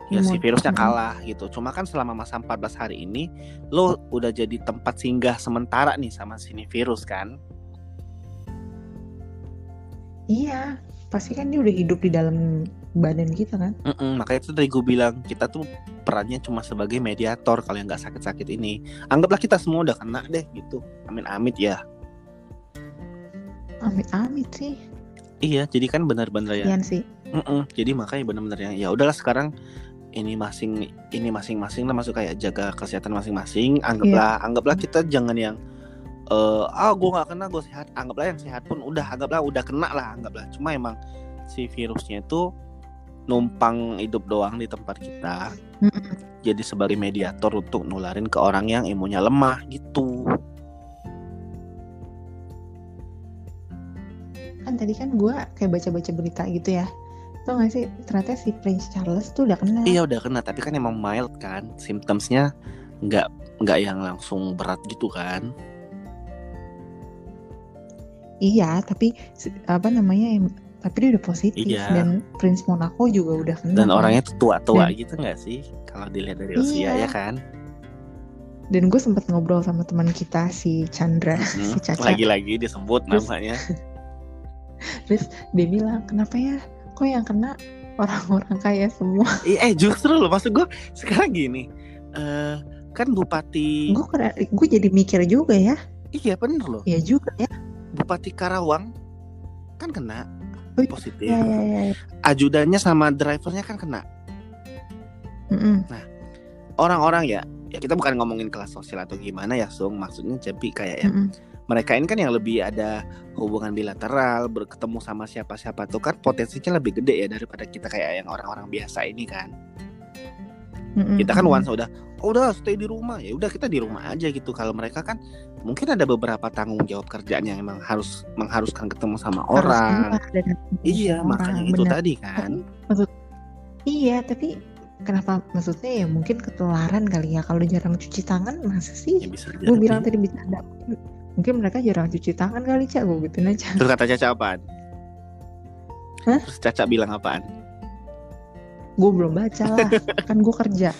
[SPEAKER 2] ya si virusnya kalah gitu. Cuma kan selama masa 14 hari ini lo udah jadi tempat singgah sementara nih sama sini virus kan.
[SPEAKER 1] Iya, pasti kan dia udah hidup di dalam badan kita kan.
[SPEAKER 2] Mm -mm, makanya itu tadi gue bilang kita tuh perannya cuma sebagai mediator kalau yang nggak sakit-sakit ini. Anggaplah kita semua udah kena deh gitu. Amin amit ya.
[SPEAKER 1] Amit amit sih.
[SPEAKER 2] Iya, jadi kan benar-benar ya.
[SPEAKER 1] Iya sih.
[SPEAKER 2] Mm -mm, jadi makanya benar-benar yang ya udahlah sekarang ini masing ini masing-masing lah masuk kayak jaga kesehatan masing-masing. Anggaplah iya. anggaplah kita jangan yang uh, ah gue nggak kena gue sehat. Anggaplah yang sehat pun udah anggaplah udah kena lah anggaplah. Cuma emang si virusnya itu numpang hidup doang di tempat kita. Jadi sebagai mediator untuk nularin ke orang yang imunnya lemah gitu.
[SPEAKER 1] Kan tadi kan gue kayak baca-baca berita gitu ya. Tau gak sih ternyata si Prince Charles tuh udah kena.
[SPEAKER 2] Iya udah kena tapi kan emang mild kan. Symptomsnya nggak nggak yang langsung berat gitu kan
[SPEAKER 1] Iya, tapi apa namanya tapi dia udah positif iya. dan Prince Monaco juga udah kena.
[SPEAKER 2] Dan kan? orangnya tuh tua-tua gitu nggak sih kalau dilihat dari usia iya. ya kan?
[SPEAKER 1] Dan gue sempat ngobrol sama teman kita si Chandra, hmm, si Caca.
[SPEAKER 2] Lagi-lagi disebut Terus, namanya.
[SPEAKER 1] Terus dia bilang, kenapa ya? Kok yang kena orang-orang kaya semua?
[SPEAKER 2] eh justru loh, maksud gue sekarang gini, uh, kan bupati.
[SPEAKER 1] Gue gue jadi mikir juga ya.
[SPEAKER 2] Iya bener loh.
[SPEAKER 1] Iya juga ya
[SPEAKER 2] Bupati Karawang kan kena oh, iya. positif. Ya, ya, ya. Ajudannya sama drivernya kan kena. Mm -mm. Nah, orang-orang ya, ya kita bukan ngomongin kelas sosial atau gimana ya, Sung. Maksudnya jadi kayak ya. Mm -mm. Mereka ini kan yang lebih ada hubungan bilateral, berketemu sama siapa-siapa tuh kan potensinya lebih gede ya daripada kita kayak yang orang-orang biasa ini kan. Mm -mm. Kita kan once udah, oh, udah stay di rumah ya, udah kita di rumah aja gitu. Kalau mereka kan mungkin ada beberapa tanggung jawab kerjaan yang emang harus mengharuskan ketemu sama harus orang. Iya, orang, makanya itu tadi kan.
[SPEAKER 1] Maksud Iya, tapi kenapa maksudnya ya mungkin ketularan kali ya kalau jarang cuci tangan masa sih? Ya, bisa gue bilang tadi bisa ada mungkin mereka jarang cuci tangan kali cak gue gitu aja.
[SPEAKER 2] Terus kata Caca apaan? Hah? Terus Caca bilang apaan?
[SPEAKER 1] Gue belum baca lah, kan gue kerja.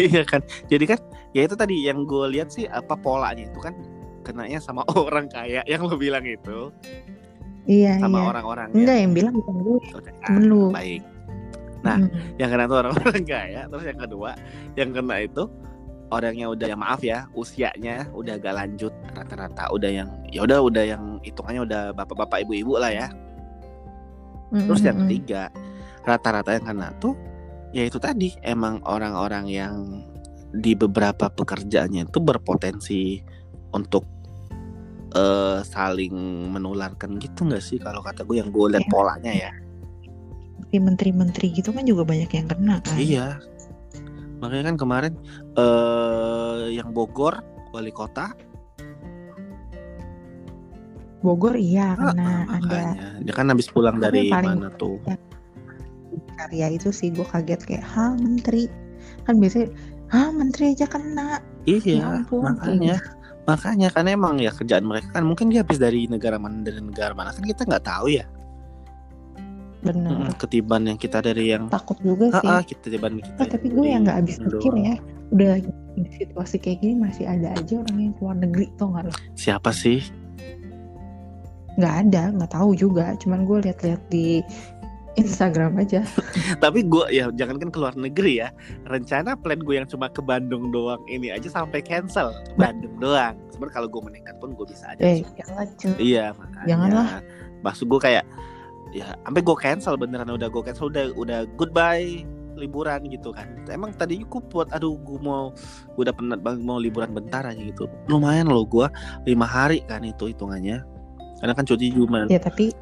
[SPEAKER 2] iya kan, jadi kan ya itu tadi yang gue lihat sih apa polanya itu kan kenanya sama orang kaya yang lo bilang itu.
[SPEAKER 1] Iya
[SPEAKER 2] sama
[SPEAKER 1] iya.
[SPEAKER 2] orang-orang
[SPEAKER 1] enggak yang bilang bukan gue temen lu.
[SPEAKER 2] baik. Nah hmm. yang kena itu orang-orang kaya terus yang kedua yang kena itu orangnya udah ya maaf ya usianya udah agak lanjut rata-rata udah yang ya udah udah yang hitungannya udah bapak-bapak ibu-ibu lah ya. Terus yang ketiga rata-rata yang kena tuh ya itu tadi emang orang-orang yang di beberapa pekerjaannya itu berpotensi untuk uh, saling menularkan gitu nggak sih kalau kata gue yang gue lihat ya. polanya ya?
[SPEAKER 1] Menteri-menteri gitu kan juga banyak yang kena kan.
[SPEAKER 2] Iya. Makanya kan kemarin uh, yang Bogor wali kota.
[SPEAKER 1] Bogor iya ah, karena ah, ada
[SPEAKER 2] dia kan habis pulang dari mana tuh
[SPEAKER 1] karya itu sih gue kaget kayak ha menteri? Kan biasanya ha menteri aja kena.
[SPEAKER 2] Iya ya ampun, makanya makanya kan emang ya kerjaan mereka kan mungkin dia habis dari negara mana dari negara mana kan kita nggak tahu ya.
[SPEAKER 1] Benar.
[SPEAKER 2] Ketiban yang kita dari yang
[SPEAKER 1] takut juga sih.
[SPEAKER 2] Ah, kita ketiban kita
[SPEAKER 1] oh, tapi gue yang nggak habis pikir ya udah di situasi kayak gini masih ada aja orang yang keluar negeri tuh nggak lo
[SPEAKER 2] siapa sih?
[SPEAKER 1] Nggak ada nggak tahu juga. Cuman gue lihat-lihat di Instagram aja.
[SPEAKER 2] Tapi gue ya jangan kan keluar negeri ya. Rencana plan gue yang cuma ke Bandung doang ini aja sampai cancel ke Bandung doang. Sebenarnya kalau gue menekat pun gue bisa aja.
[SPEAKER 1] Eh, jangan
[SPEAKER 2] Iya makanya.
[SPEAKER 1] Janganlah.
[SPEAKER 2] Maksud gue kayak ya sampai gue cancel beneran udah gue cancel udah udah goodbye liburan gitu kan emang tadi gue buat aduh gue mau gue udah penat banget mau liburan bentar aja gitu lumayan loh gue lima hari kan itu hitungannya karena kan cuti cuma
[SPEAKER 1] ya tapi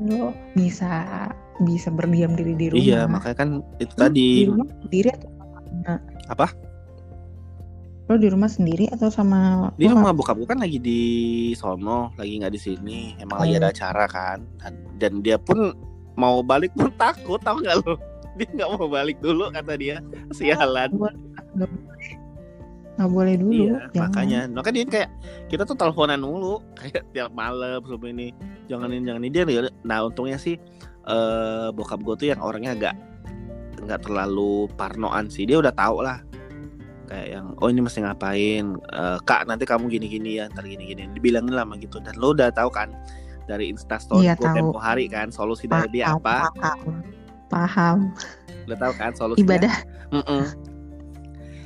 [SPEAKER 1] lo bisa bisa berdiam diri di rumah.
[SPEAKER 2] Iya, makanya kan itu tadi. Di
[SPEAKER 1] rumah sendiri atau
[SPEAKER 2] sama Apa?
[SPEAKER 1] Lo di rumah sendiri atau sama
[SPEAKER 2] Di rumah bokap gue kan lagi di sono, lagi nggak di sini. Emang oh. lagi ada acara kan. Dan, dan dia pun mau balik pun takut, tau nggak lo? Dia nggak mau balik dulu kata dia. Sialan.
[SPEAKER 1] Gak boleh nggak boleh dulu
[SPEAKER 2] iya, jangan. makanya makanya dia kayak kita tuh teleponan dulu kayak tiap malam sebelum ini jangan ini jangan ini dia nah untungnya sih uh, bokap gue tuh yang orangnya agak nggak terlalu parnoan sih. Dia udah tahu lah. Kayak yang oh ini mesti ngapain? Uh, kak nanti kamu gini gini ya ntar gini gini dibilangin lama gitu. Dan lo udah tahu kan dari instastory iya, gue tempo hari kan solusi dari dia apa?
[SPEAKER 1] paham paham.
[SPEAKER 2] Udah tahu kan solusi
[SPEAKER 1] ibadah.
[SPEAKER 2] Mm -mm.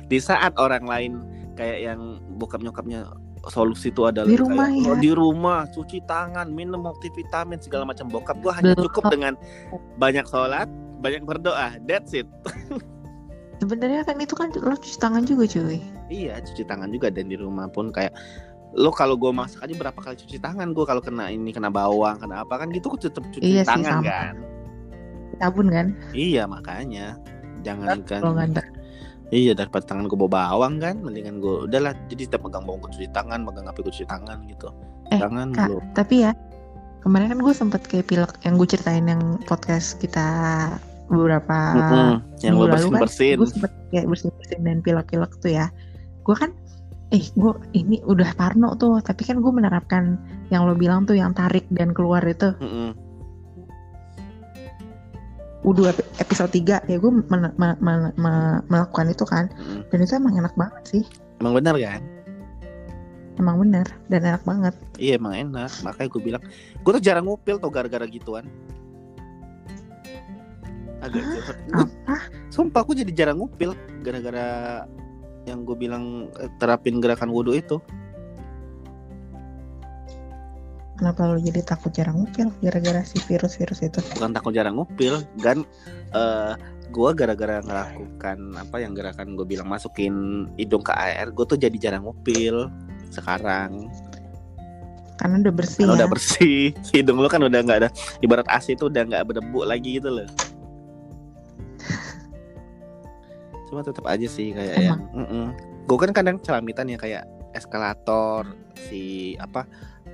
[SPEAKER 2] di saat orang lain kayak yang bokap nyokapnya solusi itu adalah
[SPEAKER 1] di rumah kayak, ya.
[SPEAKER 2] oh, di rumah cuci tangan minum multivitamin segala macam. Bokap gue hanya cukup dengan banyak sholat banyak berdoa. That's it.
[SPEAKER 1] Sebenarnya kan itu kan lo cuci tangan juga cuy.
[SPEAKER 2] Iya cuci tangan juga dan di rumah pun kayak lo kalau gue masak aja berapa kali cuci tangan gue kalau kena ini kena bawang kena apa kan gitu tetap cuci iya tangan sih, kan.
[SPEAKER 1] Sabun kan?
[SPEAKER 2] Iya makanya. Jangan kan Iya daripada tangan gue bawa bawang kan, mendingan gue udahlah. Jadi setiap pegang bawang gue cuci tangan, pegang api gue cuci tangan gitu.
[SPEAKER 1] Eh, tangan kak, belum. tapi ya kemarin kan gue sempet kayak pilek yang gue ceritain yang podcast kita beberapa mm -hmm.
[SPEAKER 2] yang lo bersin bersin.
[SPEAKER 1] Kan, gue sempet kayak bersin bersin dan pilek-pilek tuh ya. Gue kan eh gue ini udah parno tuh, tapi kan gue menerapkan yang lo bilang tuh yang tarik dan keluar itu. Mm -hmm U2 episode 3 ya gue men- men- men- melakukan itu kan. Hmm. dan itu emang enak banget sih.
[SPEAKER 2] Emang benar kan?
[SPEAKER 1] Emang benar dan enak banget.
[SPEAKER 2] Iya emang enak. Makanya gue bilang gue tuh jarang ngupil tuh gara-gara gituan. Agak Hah? apa? Sumpah aku jadi jarang ngupil gara-gara yang gue bilang eh, terapin gerakan wudhu itu
[SPEAKER 1] Kenapa lo jadi takut jarang ngupil gara-gara si virus-virus itu?
[SPEAKER 2] Bukan takut jarang ngupil, kan uh, eh, gue gara-gara ngelakukan apa yang gerakan gue bilang masukin hidung ke air, gue tuh jadi jarang ngupil sekarang.
[SPEAKER 1] Karena udah bersih.
[SPEAKER 2] Karena ya? udah bersih, hidung lo kan udah nggak ada ibarat AC itu udah nggak berdebu lagi gitu loh. Cuma tetap aja sih kayak Emang? yang, mm -mm. gue kan kadang celamitan ya kayak eskalator si apa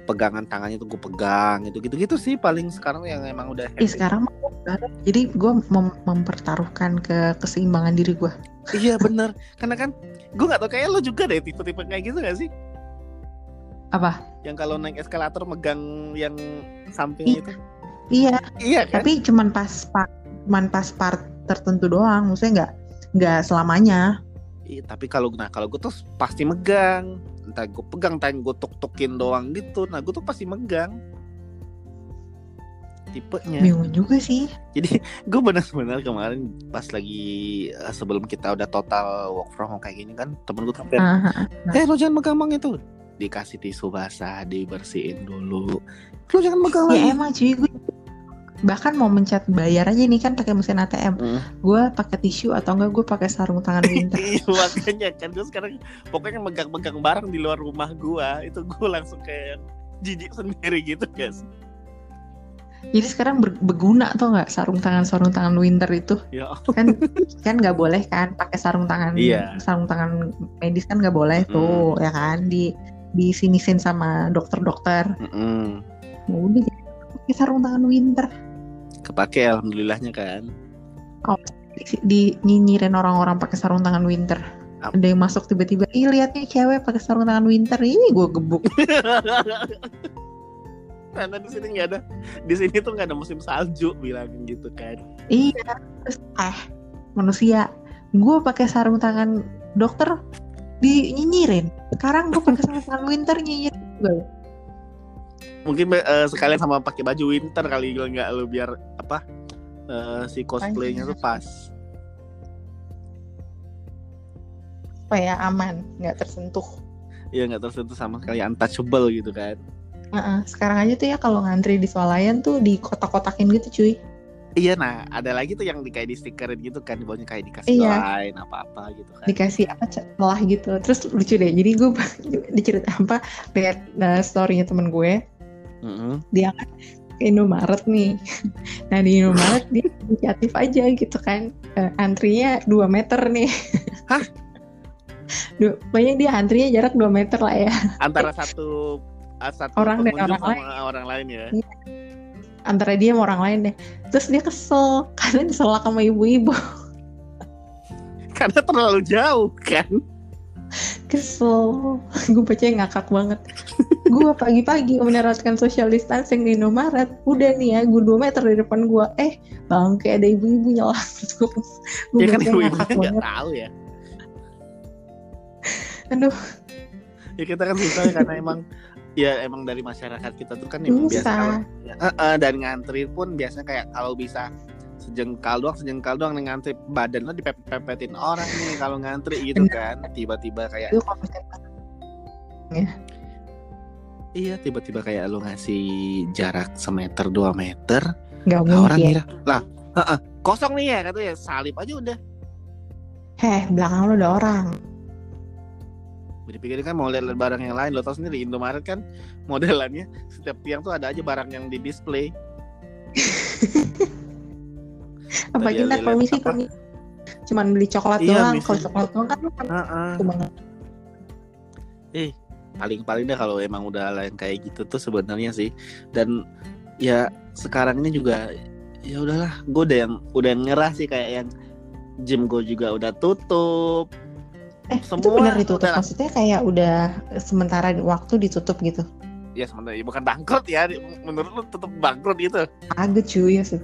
[SPEAKER 2] pegangan tangannya tuh gue pegang gitu gitu gitu sih paling sekarang yang emang udah
[SPEAKER 1] happy. sekarang jadi gue mem mempertaruhkan ke keseimbangan diri gue
[SPEAKER 2] iya bener. Karena kan gue nggak tau kayak lo juga deh tipe-tipe kayak gitu gak sih?
[SPEAKER 1] Apa?
[SPEAKER 2] Yang kalau naik eskalator megang yang samping itu.
[SPEAKER 1] Iya.
[SPEAKER 2] Iya kan?
[SPEAKER 1] tapi cuman pas part cuman pas part tertentu doang maksudnya nggak nggak selamanya.
[SPEAKER 2] Iya, tapi kalau nah kalau gue tuh pasti megang entah gue pegang entah gue tuk tukin doang gitu. Nah gue tuh pasti megang. Tipenya.
[SPEAKER 1] Bingung juga sih.
[SPEAKER 2] Jadi gue benar-benar kemarin pas lagi uh, sebelum kita udah total work from home kayak gini kan temen gue sampai uh, uh, eh lo jangan megang itu dikasih tisu basah dibersihin dulu. Lo jangan megang
[SPEAKER 1] ya emang cuy gue bahkan mau mencet bayar aja nih kan pakai mesin ATM mm. gue pakai tisu atau enggak gue pakai sarung tangan winter
[SPEAKER 2] iya makanya kan gue sekarang pokoknya megang-megang barang di luar rumah gue itu gue langsung kayak jijik sendiri gitu guys
[SPEAKER 1] jadi sekarang ber berguna tuh nggak sarung tangan sarung tangan winter itu ya. kan kan nggak boleh kan pakai sarung tangan iya. sarung tangan medis kan nggak boleh tuh ya kan di di sini sin sama dokter-dokter mm -mm. udah pakai sarung tangan winter
[SPEAKER 2] kepake alhamdulillahnya kan.
[SPEAKER 1] Oh, di nyinyirin orang-orang pakai sarung tangan winter. Ada yang masuk tiba-tiba ih lihat nih cewek pakai sarung tangan winter. Ini gue gebuk.
[SPEAKER 2] Karena di sini nggak ada di sini tuh nggak ada musim salju bilang gitu kan.
[SPEAKER 1] Iya terus eh manusia gue pakai sarung tangan dokter di nyinyirin. Sekarang gue pakai sarung tangan winter nyinyir gue
[SPEAKER 2] mungkin uh, sekalian sama pakai baju winter kali gue nggak lu biar apa uh, si cosplaynya tuh pas
[SPEAKER 1] supaya aman nggak tersentuh
[SPEAKER 2] Iya nggak tersentuh sama sekali untouchable gitu kan
[SPEAKER 1] Uh-uh. Sekarang aja tuh ya kalau ngantri di swalayan tuh di kotak-kotakin gitu cuy.
[SPEAKER 2] Iya nah ada lagi tuh yang di kayak di stikerin gitu kan bawahnya kayak dikasih iya. lain apa-apa gitu kan.
[SPEAKER 1] Dikasih apa celah gitu. Terus lucu deh. Jadi gue dicerita apa lihat uh, storynya temen gue. Mm-hmm. Dia kan ke Indomaret nih. Nah di Indomaret dia inisiatif aja gitu kan. Uh, antrinya 2 meter nih. Hah? Dua, banyak dia antrinya jarak 2 meter lah ya.
[SPEAKER 2] Antara satu satu
[SPEAKER 1] orang dan orang lain.
[SPEAKER 2] orang lain ya.
[SPEAKER 1] Iya. Antara dia sama orang lain deh. Terus dia kesel karena diselak sama ibu-ibu.
[SPEAKER 2] karena terlalu jauh kan.
[SPEAKER 1] Kesel. gue baca ngakak banget. gue pagi-pagi menerapkan social distancing di Indomaret. Udah nih ya, gue 2 meter di depan gue. Eh, bang kayak ada ibu-ibu nyala. gue,
[SPEAKER 2] gue ya kan ibu-ibunya gak tahu ya.
[SPEAKER 1] Aduh.
[SPEAKER 2] Ya kita kan susah karena emang ya emang dari masyarakat kita tuh kan emang biasa ya, uh, uh, dan ngantri pun biasanya kayak kalau bisa sejengkal doang sejengkal doang nih ngantri. Badan lo dipepet-pepetin orang nih kalau ngantri gitu kan. Tiba-tiba kayak ya. iya. Tiba-tiba kayak lo ngasih jarak semeter dua meter.
[SPEAKER 1] Nggak mungkin orang
[SPEAKER 2] kira lah uh, uh, kosong nih ya katanya salib aja udah.
[SPEAKER 1] Heh belakang lo ada orang.
[SPEAKER 2] Dipikir kan mau lihat barang yang lain. Lo tau sendiri Indomaret kan modelannya setiap tiang tuh ada aja barang yang di display
[SPEAKER 1] apa kita permisi permisi cuman beli coklat iya, doang kalau coklat doang kan uh -uh.
[SPEAKER 2] eh paling paling deh kalau emang udah lain kayak gitu tuh sebenarnya sih dan ya sekarang ini juga ya udahlah gue udah yang udah nyerah sih kayak yang gym gue juga udah tutup
[SPEAKER 1] Eh, Semua itu benar ditutup. Udah... Maksudnya kayak udah sementara waktu ditutup gitu.
[SPEAKER 2] Ya sementara bukan bangkrut ya. Menurut lu tetap bangkrut gitu.
[SPEAKER 1] Agak cuy ya sih.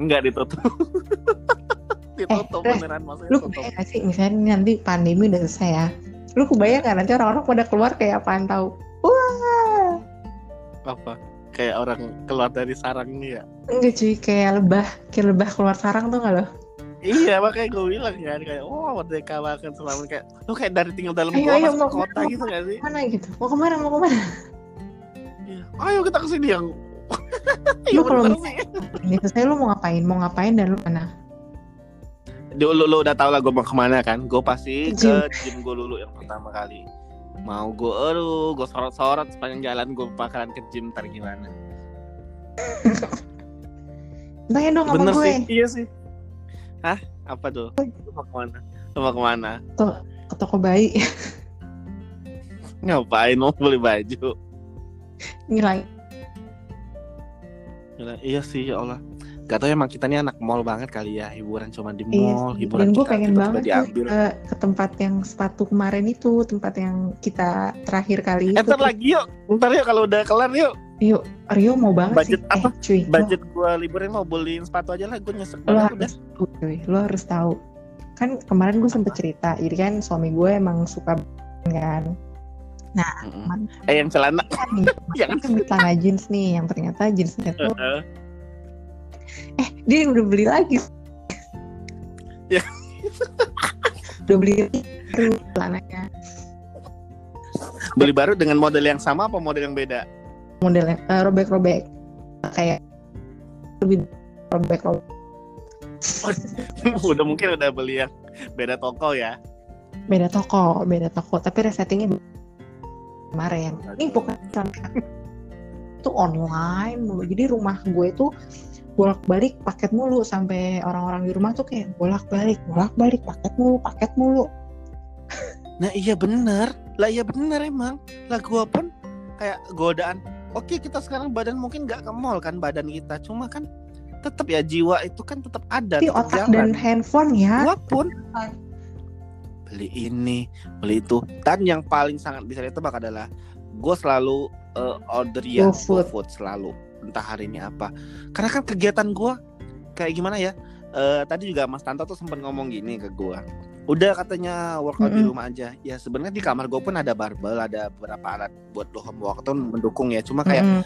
[SPEAKER 2] Enggak ditutup. ditutup eh, beneran maksudnya.
[SPEAKER 1] Lu kebayang gak sih misalnya nanti pandemi udah selesai ya. Lu kebayang gak nanti orang-orang pada keluar kayak apaan tahu? Wah.
[SPEAKER 2] Apa? Kayak orang keluar dari sarang ini ya?
[SPEAKER 1] Enggak cuy, kayak lebah, kayak lebah keluar sarang tuh gak lo?
[SPEAKER 2] iya makanya gue bilang kan kayak wah oh, merdeka banget selama kayak lu kayak dari tinggal dalam ayo, ayo, mau kota gitu gak sih
[SPEAKER 1] mana gitu mau ke mana mau ke
[SPEAKER 2] mana. Ayo kita ke sini yang
[SPEAKER 1] lu kalau ini selesai lu mau ngapain mau ngapain dan lu mana
[SPEAKER 2] dulu lu udah tau lah gue mau ke mana kan gue pasti ke gym gue dulu yang pertama kali mau gue aduh gue sorot-sorot sepanjang jalan gue bakalan ke gym ntar gimana
[SPEAKER 1] Tanya dong sama gue
[SPEAKER 2] sih, iya sih Hah? Apa tuh? Lu mau ke mana? Lu mau ke mana?
[SPEAKER 1] Tuh, ke toko bayi.
[SPEAKER 2] Ngapain mau beli baju?
[SPEAKER 1] Nilai.
[SPEAKER 2] Nilai. Iya sih ya Allah. Gak tau emang kita nih anak mall banget kali ya hiburan cuma di iya mall, iya, hiburan
[SPEAKER 1] Dan gue pengen banget diambil. Ke, ke tempat yang sepatu kemarin itu, tempat yang kita terakhir kali
[SPEAKER 2] eh, itu. Ntar lagi yuk, ntar yuk kalau udah kelar yuk.
[SPEAKER 1] Yuk, Rio mau banget
[SPEAKER 2] budget
[SPEAKER 1] sih.
[SPEAKER 2] apa? Eh, cuy, budget gue liburan mau beliin sepatu aja lah, gue nyesek
[SPEAKER 1] lo harus, udah. Cuy, lo harus tahu. Kan kemarin gue sempet cerita, jadi kan suami gue emang suka kan. Nah,
[SPEAKER 2] mm-hmm. eh yang celana,
[SPEAKER 1] kan, yang kan celana jeans nih, yang ternyata jeansnya tuh. Eh dia udah beli lagi.
[SPEAKER 2] Ya.
[SPEAKER 1] Udah beli celananya.
[SPEAKER 2] Beli baru dengan model yang sama apa model yang beda?
[SPEAKER 1] Modelnya uh, robek-robek. Kayak lebih robek-robek.
[SPEAKER 2] Udah mungkin udah beli yang beda toko ya.
[SPEAKER 1] Beda toko beda toko. Tapi resettingnya kemarin. Ini bukan itu online mulu. Jadi rumah gue itu bolak balik paket mulu sampai orang-orang di rumah tuh kayak bolak balik bolak balik paket mulu paket mulu.
[SPEAKER 2] Nah iya bener. Lah iya bener emang. Lah gue pun kayak godaan oke kita sekarang badan mungkin nggak ke mall kan badan kita. Cuma kan tetap ya jiwa itu kan tetap ada
[SPEAKER 1] di otak jalan. dan handphone ya.
[SPEAKER 2] Gua pun beli ini beli itu. Dan yang paling sangat bisa ditebak adalah gue selalu uh, order ya food. food selalu. Entah hari ini apa. Karena kan kegiatan gue kayak gimana ya? Uh, tadi juga Mas Tanto tuh sempat ngomong gini ke gue udah katanya workout mm -hmm. di rumah aja. Ya sebenarnya di kamar gue pun ada barbel ada beberapa alat buat lo home workout mendukung ya. Cuma kayak mm -hmm.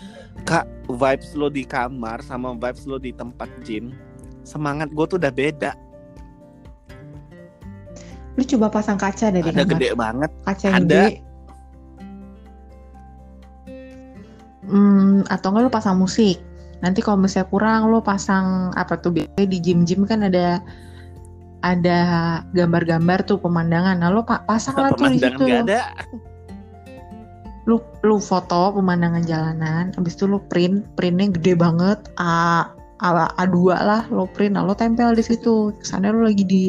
[SPEAKER 2] kak vibes lo di kamar sama vibes lo di tempat gym semangat gue tuh udah beda
[SPEAKER 1] lu coba pasang kaca dari
[SPEAKER 2] ada kamar. gede banget
[SPEAKER 1] kaca ada gede. hmm, atau enggak lu pasang musik nanti kalau misalnya kurang lu pasang apa tuh biasanya di gym-gym kan ada ada gambar-gambar tuh pemandangan. Nah, lo pak pasang lah tuh di situ. ada. Lu lu foto pemandangan jalanan, habis itu lu print, printnya gede banget, A A, A2 lah lo print, nah, lo tempel di situ. Kesannya lo lagi di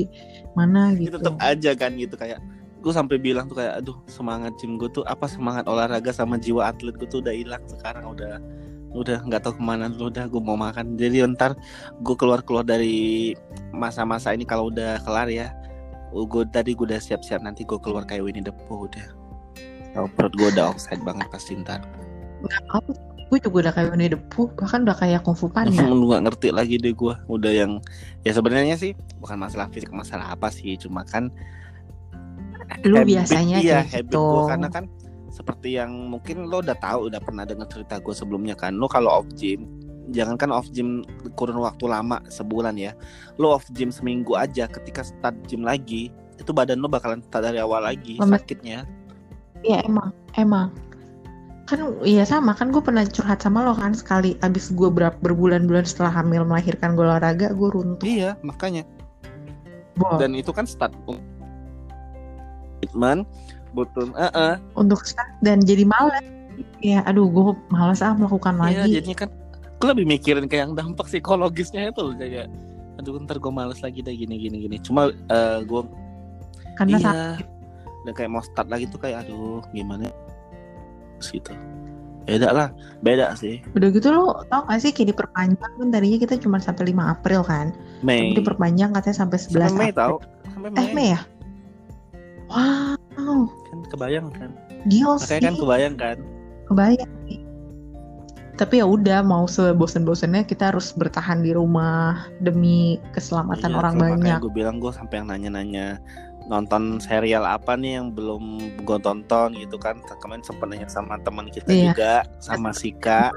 [SPEAKER 1] mana gitu.
[SPEAKER 2] Tetap aja kan gitu kayak gue sampai bilang tuh kayak aduh semangat gym gue tuh apa semangat olahraga sama jiwa atlet gue tuh udah hilang sekarang udah udah nggak tahu ke mana lu udah gue mau makan. Jadi ntar gue keluar keluar dari masa-masa ini kalau udah kelar ya gue tadi gue udah siap-siap nanti gue keluar kayak Winnie the Pooh udah. Oh, perut gue udah offside banget pasti ntar.
[SPEAKER 1] Nggak apa gue juga udah kayak Winnie the Pooh bahkan udah kayak Kung Fu Panda.
[SPEAKER 2] Nggak ngerti lagi deh gue udah yang ya sebenarnya sih bukan masalah fisik masalah apa sih cuma kan
[SPEAKER 1] lu habit, biasanya
[SPEAKER 2] iya, kayak gitu gue karena kan seperti yang mungkin lo udah tahu udah pernah dengar cerita gue sebelumnya kan lo kalau off gym jangankan off gym kurun waktu lama sebulan ya lo off gym seminggu aja ketika start gym lagi itu badan lo bakalan start dari awal lagi Lemet. sakitnya.
[SPEAKER 1] Iya emang emang kan iya sama kan gue pernah curhat sama lo kan sekali. Abis gue berapa berbulan-bulan setelah hamil melahirkan gue olahraga gue runtuh.
[SPEAKER 2] Iya makanya. Bo. dan itu kan start treatment butuh uh -uh.
[SPEAKER 1] untuk dan jadi malas ya aduh gue malas ah melakukan ya, lagi.
[SPEAKER 2] jadinya kan gue lebih mikirin kayak yang dampak psikologisnya itu loh kayak aduh ntar gue malas lagi deh gini gini gini. Cuma uh, gue
[SPEAKER 1] karena iya,
[SPEAKER 2] dan kayak mau start lagi tuh kayak aduh gimana gitu. Beda lah beda sih.
[SPEAKER 1] Udah gitu lo tau gak sih kayak diperpanjang kan tadinya kita cuma sampai 5 April kan?
[SPEAKER 2] Mei.
[SPEAKER 1] Tapi diperpanjang katanya sampai 11
[SPEAKER 2] sampai Mei
[SPEAKER 1] April.
[SPEAKER 2] tau sampai Mei.
[SPEAKER 1] eh Mei. Ya? Wow.
[SPEAKER 2] Kan kebayang kan?
[SPEAKER 1] Gila
[SPEAKER 2] makanya kan kebayang kan?
[SPEAKER 1] Kebayang. Tapi ya udah mau sebosen-bosennya kita harus bertahan di rumah demi keselamatan iya, orang banyak.
[SPEAKER 2] Gue bilang gue sampai yang nanya-nanya nonton serial apa nih yang belum gue tonton gitu kan. Kemarin sempat nanya sama teman kita iya. juga sama Sika.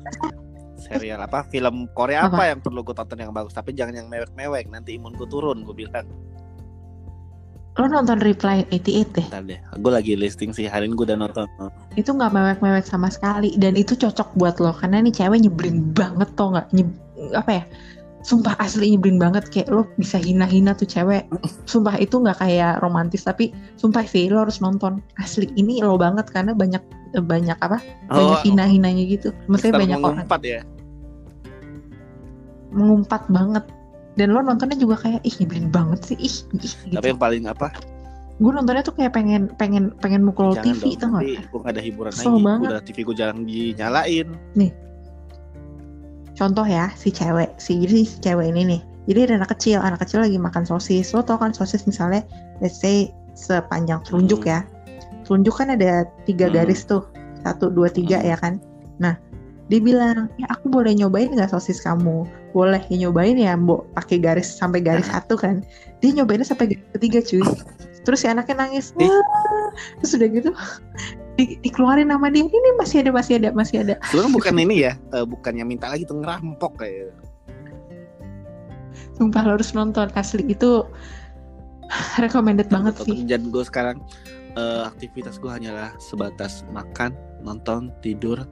[SPEAKER 2] Serial apa? Film Korea apa? apa? yang perlu gue tonton yang bagus? Tapi jangan yang mewek-mewek nanti imun gue turun gue bilang.
[SPEAKER 1] Lo nonton Reply 88 deh?
[SPEAKER 2] Deh, gue lagi listing sih, hari ini gue udah nonton.
[SPEAKER 1] Itu gak mewek-mewek sama sekali Dan itu cocok buat lo, karena nih cewek nyebelin banget tau gak Nyeb Apa ya, sumpah asli nyebelin banget Kayak lo bisa hina-hina tuh cewek. Sumpah itu gak kayak romantis Tapi sumpah sih, lo harus nonton. Asli, ini lo banget karena banyak banyak apa? Oh, banyak hina-hinanya gitu. Maksudnya banyak
[SPEAKER 2] mengumpat orang ya?
[SPEAKER 1] Mengumpat banget. Dan lo nontonnya juga kayak ih nyebelin banget sih ih, ih
[SPEAKER 2] gitu. tapi yang paling apa?
[SPEAKER 1] Gue nontonnya tuh kayak pengen pengen pengen mukul Jangan TV
[SPEAKER 2] tuh nggak? gue gak ada hiburan Kesel lagi. Banget. udah TV gue jarang dinyalain.
[SPEAKER 1] Nih contoh ya si cewek si jadi si cewek ini nih. Jadi ada anak kecil anak kecil lagi makan sosis. Lo tau kan sosis misalnya let's say sepanjang telunjuk hmm. ya. Telunjuk kan ada tiga hmm. garis tuh. Satu dua tiga hmm. ya kan. Nah dia bilang ya aku boleh nyobain nggak sosis kamu? Boleh ya nyobain ya mbok. Pakai garis sampai garis nah. satu kan. Dia nyobainnya sampai garis ketiga cuy terus si anaknya nangis terus udah gitu di, dikeluarin nama dia ini masih ada masih ada masih ada.
[SPEAKER 2] Sebenarnya bukan ini ya uh, bukan yang minta lagi tuh ngerampok kayak.
[SPEAKER 1] Sumpah lo harus nonton asli. Itu recommended banget sih.
[SPEAKER 2] dan gue sekarang. Uh, aktivitas gue hanyalah sebatas makan nonton tidur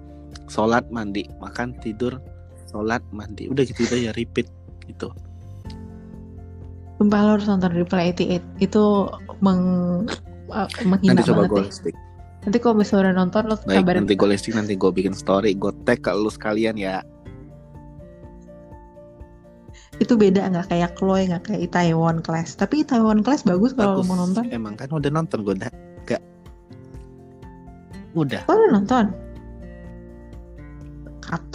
[SPEAKER 2] sholat mandi. Makan tidur sholat mandi. Udah gitu aja ya repeat gitu
[SPEAKER 1] Sumpah lo harus nonton Reply 88 itu meng, uh, menghina
[SPEAKER 2] nanti coba
[SPEAKER 1] banget
[SPEAKER 2] gue
[SPEAKER 1] ya. Nanti kalau misalnya udah nonton lo
[SPEAKER 2] Baik,
[SPEAKER 1] kabarin.
[SPEAKER 2] nanti gue listing nanti gue bikin story. Gue tag ke lu sekalian ya.
[SPEAKER 1] Itu beda nggak kayak Chloe nggak kayak Itaewon Class tapi Itaewon Class bagus kalau lo mau nonton.
[SPEAKER 2] Emang kan udah nonton gue udah gak udah
[SPEAKER 1] oh udah nonton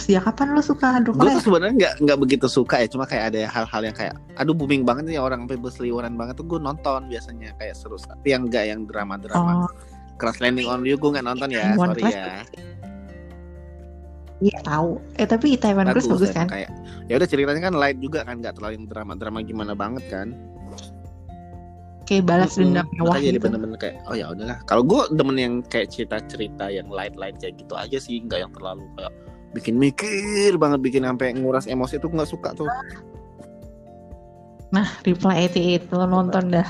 [SPEAKER 1] Ya kapan lo suka
[SPEAKER 2] Gue tuh sebenarnya nggak nggak begitu suka ya, cuma kayak ada hal-hal yang kayak, aduh booming banget nih orang sampai berseliweran banget tuh gue nonton biasanya kayak seru, tapi yang enggak yang drama-drama. Oh. Crash Landing on You gue nggak nonton ya, One sorry ya.
[SPEAKER 1] Iya tahu. Eh tapi Taiwan bagus, bagus kan?
[SPEAKER 2] Kayak ya udah ceritanya kan light juga kan, nggak terlalu yang drama-drama gimana banget kan.
[SPEAKER 1] Kayak balas dendam
[SPEAKER 2] mewah gitu. jadi bener-bener kayak oh ya udahlah. Kalau gue demen yang kayak cerita-cerita yang light-light kayak gitu aja sih, nggak yang terlalu kayak bikin mikir banget bikin sampai nguras emosi itu nggak suka tuh.
[SPEAKER 1] Nah reply 88 lo nonton dah.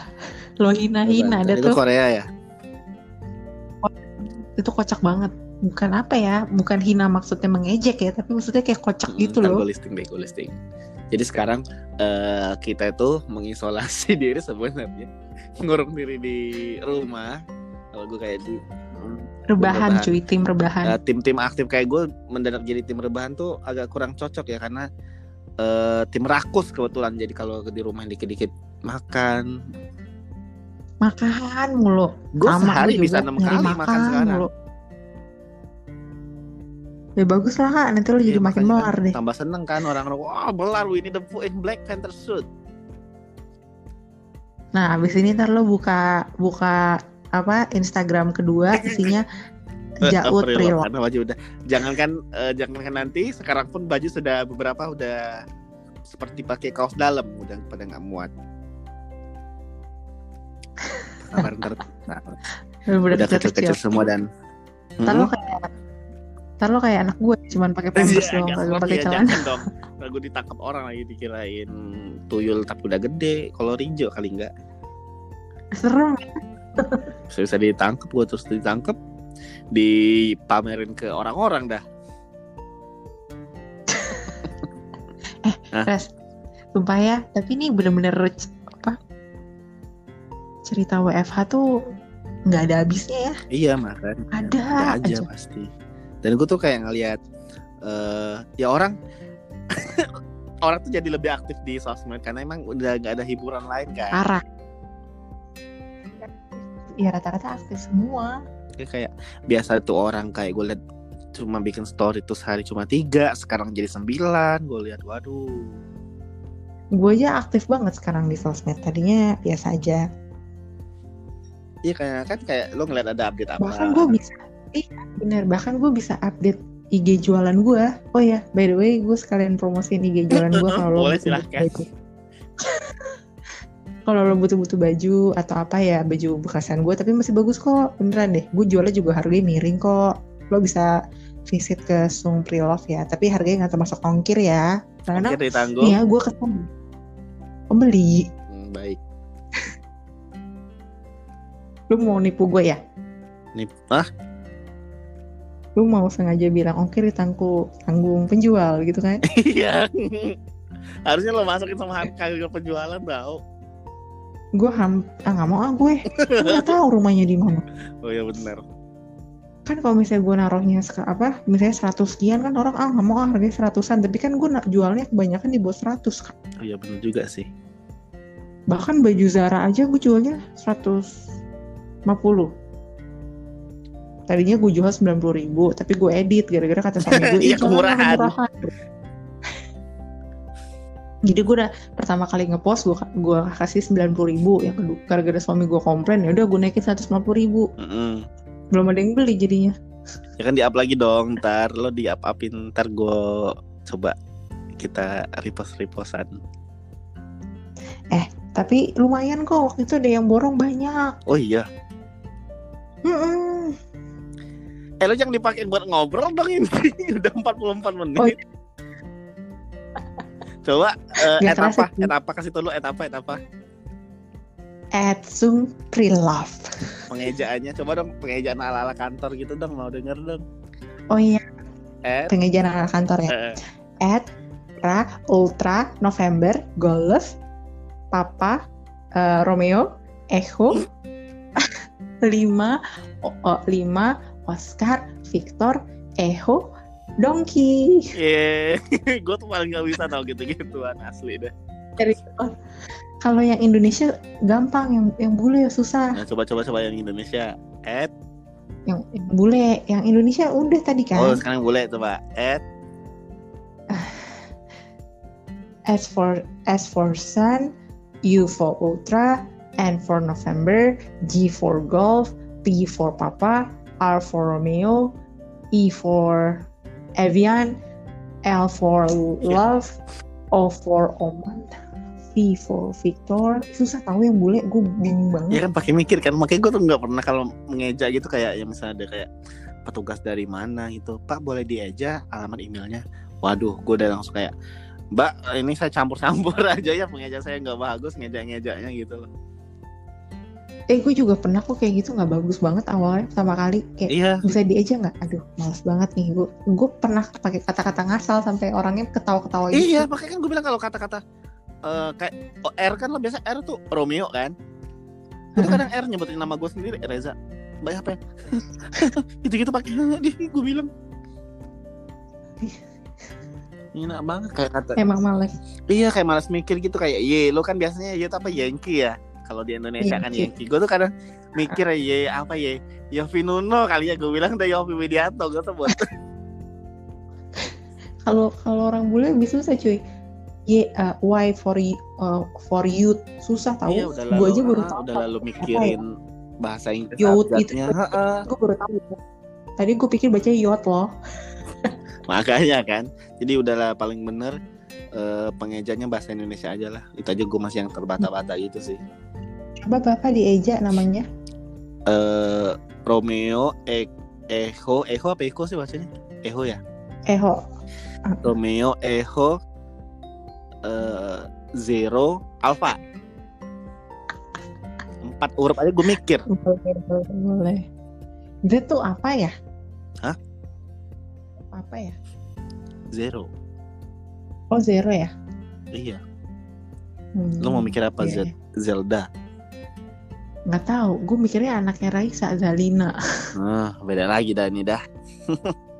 [SPEAKER 1] Lo hina-hina ada
[SPEAKER 2] tuh. Korea ya?
[SPEAKER 1] Itu kocak banget. Bukan apa ya bukan hina maksudnya mengejek ya tapi maksudnya kayak kocak hmm, gitu loh.
[SPEAKER 2] gue listing deh gue listing. Jadi sekarang uh, kita itu mengisolasi diri sebenarnya. Ngurung diri di rumah. Kalau gue kayak di
[SPEAKER 1] rebahan, cuy tim rebahan.
[SPEAKER 2] Uh, tim-tim aktif kayak gue mendadak jadi tim rebahan tuh agak kurang cocok ya karena uh, tim rakus kebetulan. Jadi kalau di rumah dikit-dikit makan.
[SPEAKER 1] Makan mulu.
[SPEAKER 2] Gue sehari bisa enam kali makan, makan sekarang. mulu.
[SPEAKER 1] ya bagus lah kak. Nanti lo jadi iya, makin melar deh.
[SPEAKER 2] tambah seneng kan orang-orang wah melar ini the in Black Panther suit.
[SPEAKER 1] Nah abis ini ntar lo buka buka apa Instagram kedua isinya Jaut Prilok.
[SPEAKER 2] Karena baju udah jangankan uh, jangankan nanti sekarang pun baju sudah beberapa udah seperti pakai kaos dalam udah pada nggak muat. Kabar ntar nah, udah kecil-kecil semua dan
[SPEAKER 1] Ntar lo hmm? kayak Ntar lo kayak anak gue cuman pakai pampers doang kagak pakai celana.
[SPEAKER 2] dong. Gue ditangkap orang lagi dikirain tuyul tapi udah gede. Kalau Rijo kali enggak.
[SPEAKER 1] Serem
[SPEAKER 2] bisa bisa ditangkap gue terus ditangkap dipamerin ke orang-orang dah.
[SPEAKER 1] Eh Res sumpah ya tapi ini bener-bener apa? Cerita WFH tuh nggak ada habisnya ya.
[SPEAKER 2] Iya makan
[SPEAKER 1] ada,
[SPEAKER 2] ada aja, aja. pasti. Dan gue tuh kayak ngeliat uh, ya orang orang tuh jadi lebih aktif di sosmed karena emang udah gak ada hiburan lain kan.
[SPEAKER 1] Parah ya rata-rata aktif semua.
[SPEAKER 2] Ya, kayak biasa tuh orang kayak gue liat cuma bikin story tuh sehari cuma tiga sekarang jadi sembilan gue lihat waduh.
[SPEAKER 1] Gue aja aktif banget sekarang di sosmed tadinya biasa aja.
[SPEAKER 2] Iya kayak kan kayak lo ngeliat ada update apa?
[SPEAKER 1] Bahkan gue bisa iya bener bahkan gue bisa update IG jualan gue oh ya by the way gue sekalian promosiin IG jualan gue kalau
[SPEAKER 2] lo silahkan
[SPEAKER 1] kalau lo butuh-butuh baju atau apa ya baju bekasan gue tapi masih bagus kok. Beneran deh gue jualnya juga harganya miring kok. Lo bisa visit ke Sung Prilove ya tapi harganya nggak termasuk ongkir ya.
[SPEAKER 2] Karena
[SPEAKER 1] iya gue ketemu pembeli.
[SPEAKER 2] Hmm, baik.
[SPEAKER 1] Lo mau nipu gue ya?
[SPEAKER 2] Nipu ah
[SPEAKER 1] lu mau sengaja bilang ongkir ditanggung tanggung penjual gitu kan?
[SPEAKER 2] Iya. Harusnya lo masukin sama harga penjualan tau
[SPEAKER 1] gue ham ah nggak mau ah gue. Nggak tahu rumahnya di mana.
[SPEAKER 2] Oh ya benar.
[SPEAKER 1] Kan kalau misalnya gue naruhnya apa misalnya seratus sekian kan orang ah nggak mau ah harganya seratusan. Tapi kan gue jualnya kebanyakan di bawah seratus kan
[SPEAKER 2] oh iya benar juga sih.
[SPEAKER 1] Bahkan baju Zara aja gue jualnya seratus lima puluh. Tadinya gue jual sembilan puluh ribu tapi gue edit gara-gara kata suami gue
[SPEAKER 2] iya kemurahan. kemurahan
[SPEAKER 1] jadi gue udah pertama kali ngepost gue gue kasih sembilan puluh ribu yang kedua gara-gara suami gue komplain ya udah gue naikin seratus lima puluh ribu mm -hmm. belum ada yang beli jadinya
[SPEAKER 2] ya kan di up lagi dong ntar lo di up upin ntar gue coba kita repost repostan
[SPEAKER 1] eh tapi lumayan kok waktu itu ada yang borong banyak
[SPEAKER 2] oh iya
[SPEAKER 1] mm -mm.
[SPEAKER 2] Eh lo jangan dipakai buat ngobrol dong ini udah 44 menit. Oh, Coba uh, et apa? Et apa kasih tau lu et apa? Et apa?
[SPEAKER 1] At Zoom Prilove.
[SPEAKER 2] Pengejaannya coba dong pengejaan ala-ala kantor gitu dong mau denger dong.
[SPEAKER 1] Oh iya. At pengejaan ala kantor ya. Uh, at Ra Ultra November Golf Papa uh, Romeo Echo 5 oh, 5 Oscar Victor Echo Donkey.
[SPEAKER 2] Iya, yeah. gue tuh paling gak bisa tau gitu-gituan asli deh.
[SPEAKER 1] Oh, kalau yang Indonesia gampang, yang yang bule ya susah.
[SPEAKER 2] Nah, coba coba coba yang Indonesia. Ed.
[SPEAKER 1] Yang, yang bule, yang Indonesia udah tadi kan.
[SPEAKER 2] Oh sekarang bule coba. Ed.
[SPEAKER 1] S for S for Sun, U for Ultra, N for November, G for Golf, P for Papa, R for Romeo, E for Evian, L for Love, O for Oman, V for Victor. Susah tahu yang bule, gue bingung banget.
[SPEAKER 2] Ya kan pakai mikir kan, makanya gue tuh nggak pernah kalau mengeja gitu kayak ya misalnya ada kayak petugas dari mana gitu, Pak boleh dieja alamat emailnya. Waduh, gue udah langsung kayak Mbak, ini saya campur-campur aja ya pengeja saya nggak bagus ngejak-ngejaknya gitu loh.
[SPEAKER 1] Eh gue juga pernah kok kayak gitu nggak bagus banget awalnya pertama kali kayak iya. bisa diajak nggak? Aduh males banget nih gue. Gue pernah pakai kata-kata ngasal sampai orangnya ketawa-ketawa
[SPEAKER 2] gitu. Iya makanya kan gue bilang kalau kata-kata uh, kayak oh, R kan lo biasa R tuh Romeo kan. Jadi kadang R nyebutin nama gue sendiri Reza. Baik apa ya? Gitu-gitu pakai dia gue bilang. Enak banget kayak kata.
[SPEAKER 1] Emang males.
[SPEAKER 2] Iya kayak males mikir gitu kayak ye lo kan biasanya ya apa Yankee ya kalau di Indonesia kan Yankee gue tuh kadang mikir ya apa ya? Yofi Nuno kali ya? Gue bilang deh Yofi Widianto. Gue tuh buat
[SPEAKER 1] kalau kalau orang bule bisa susah cuy. Y uh, Y for uh, for youth susah tahu iya, gue aja baru tahu
[SPEAKER 2] udah lalu mikirin ya? bahasa Inggris
[SPEAKER 1] youth itu gue baru tahu tadi gue pikir baca youth loh.
[SPEAKER 2] Makanya kan. Jadi udahlah paling bener uh, pengejanya bahasa Indonesia aja lah. Itu aja gue masih yang terbata-bata gitu sih
[SPEAKER 1] Coba Bapak dieja namanya.
[SPEAKER 2] Eh uh, Romeo e Echo Echo apa Echo sih bacanya? Echo ya?
[SPEAKER 1] Echo.
[SPEAKER 2] Romeo Echo uh, Zero Alpha. Empat huruf aja gue mikir.
[SPEAKER 1] Boleh, boleh. Itu tuh apa ya?
[SPEAKER 2] Hah?
[SPEAKER 1] Apa ya?
[SPEAKER 2] Zero.
[SPEAKER 1] Oh zero ya?
[SPEAKER 2] Iya. Hmm, Lo mau mikir apa yeah. Zelda?
[SPEAKER 1] Nggak tahu gue mikirnya anaknya Raisa Zalina.
[SPEAKER 2] Nah beda lagi dah ini dah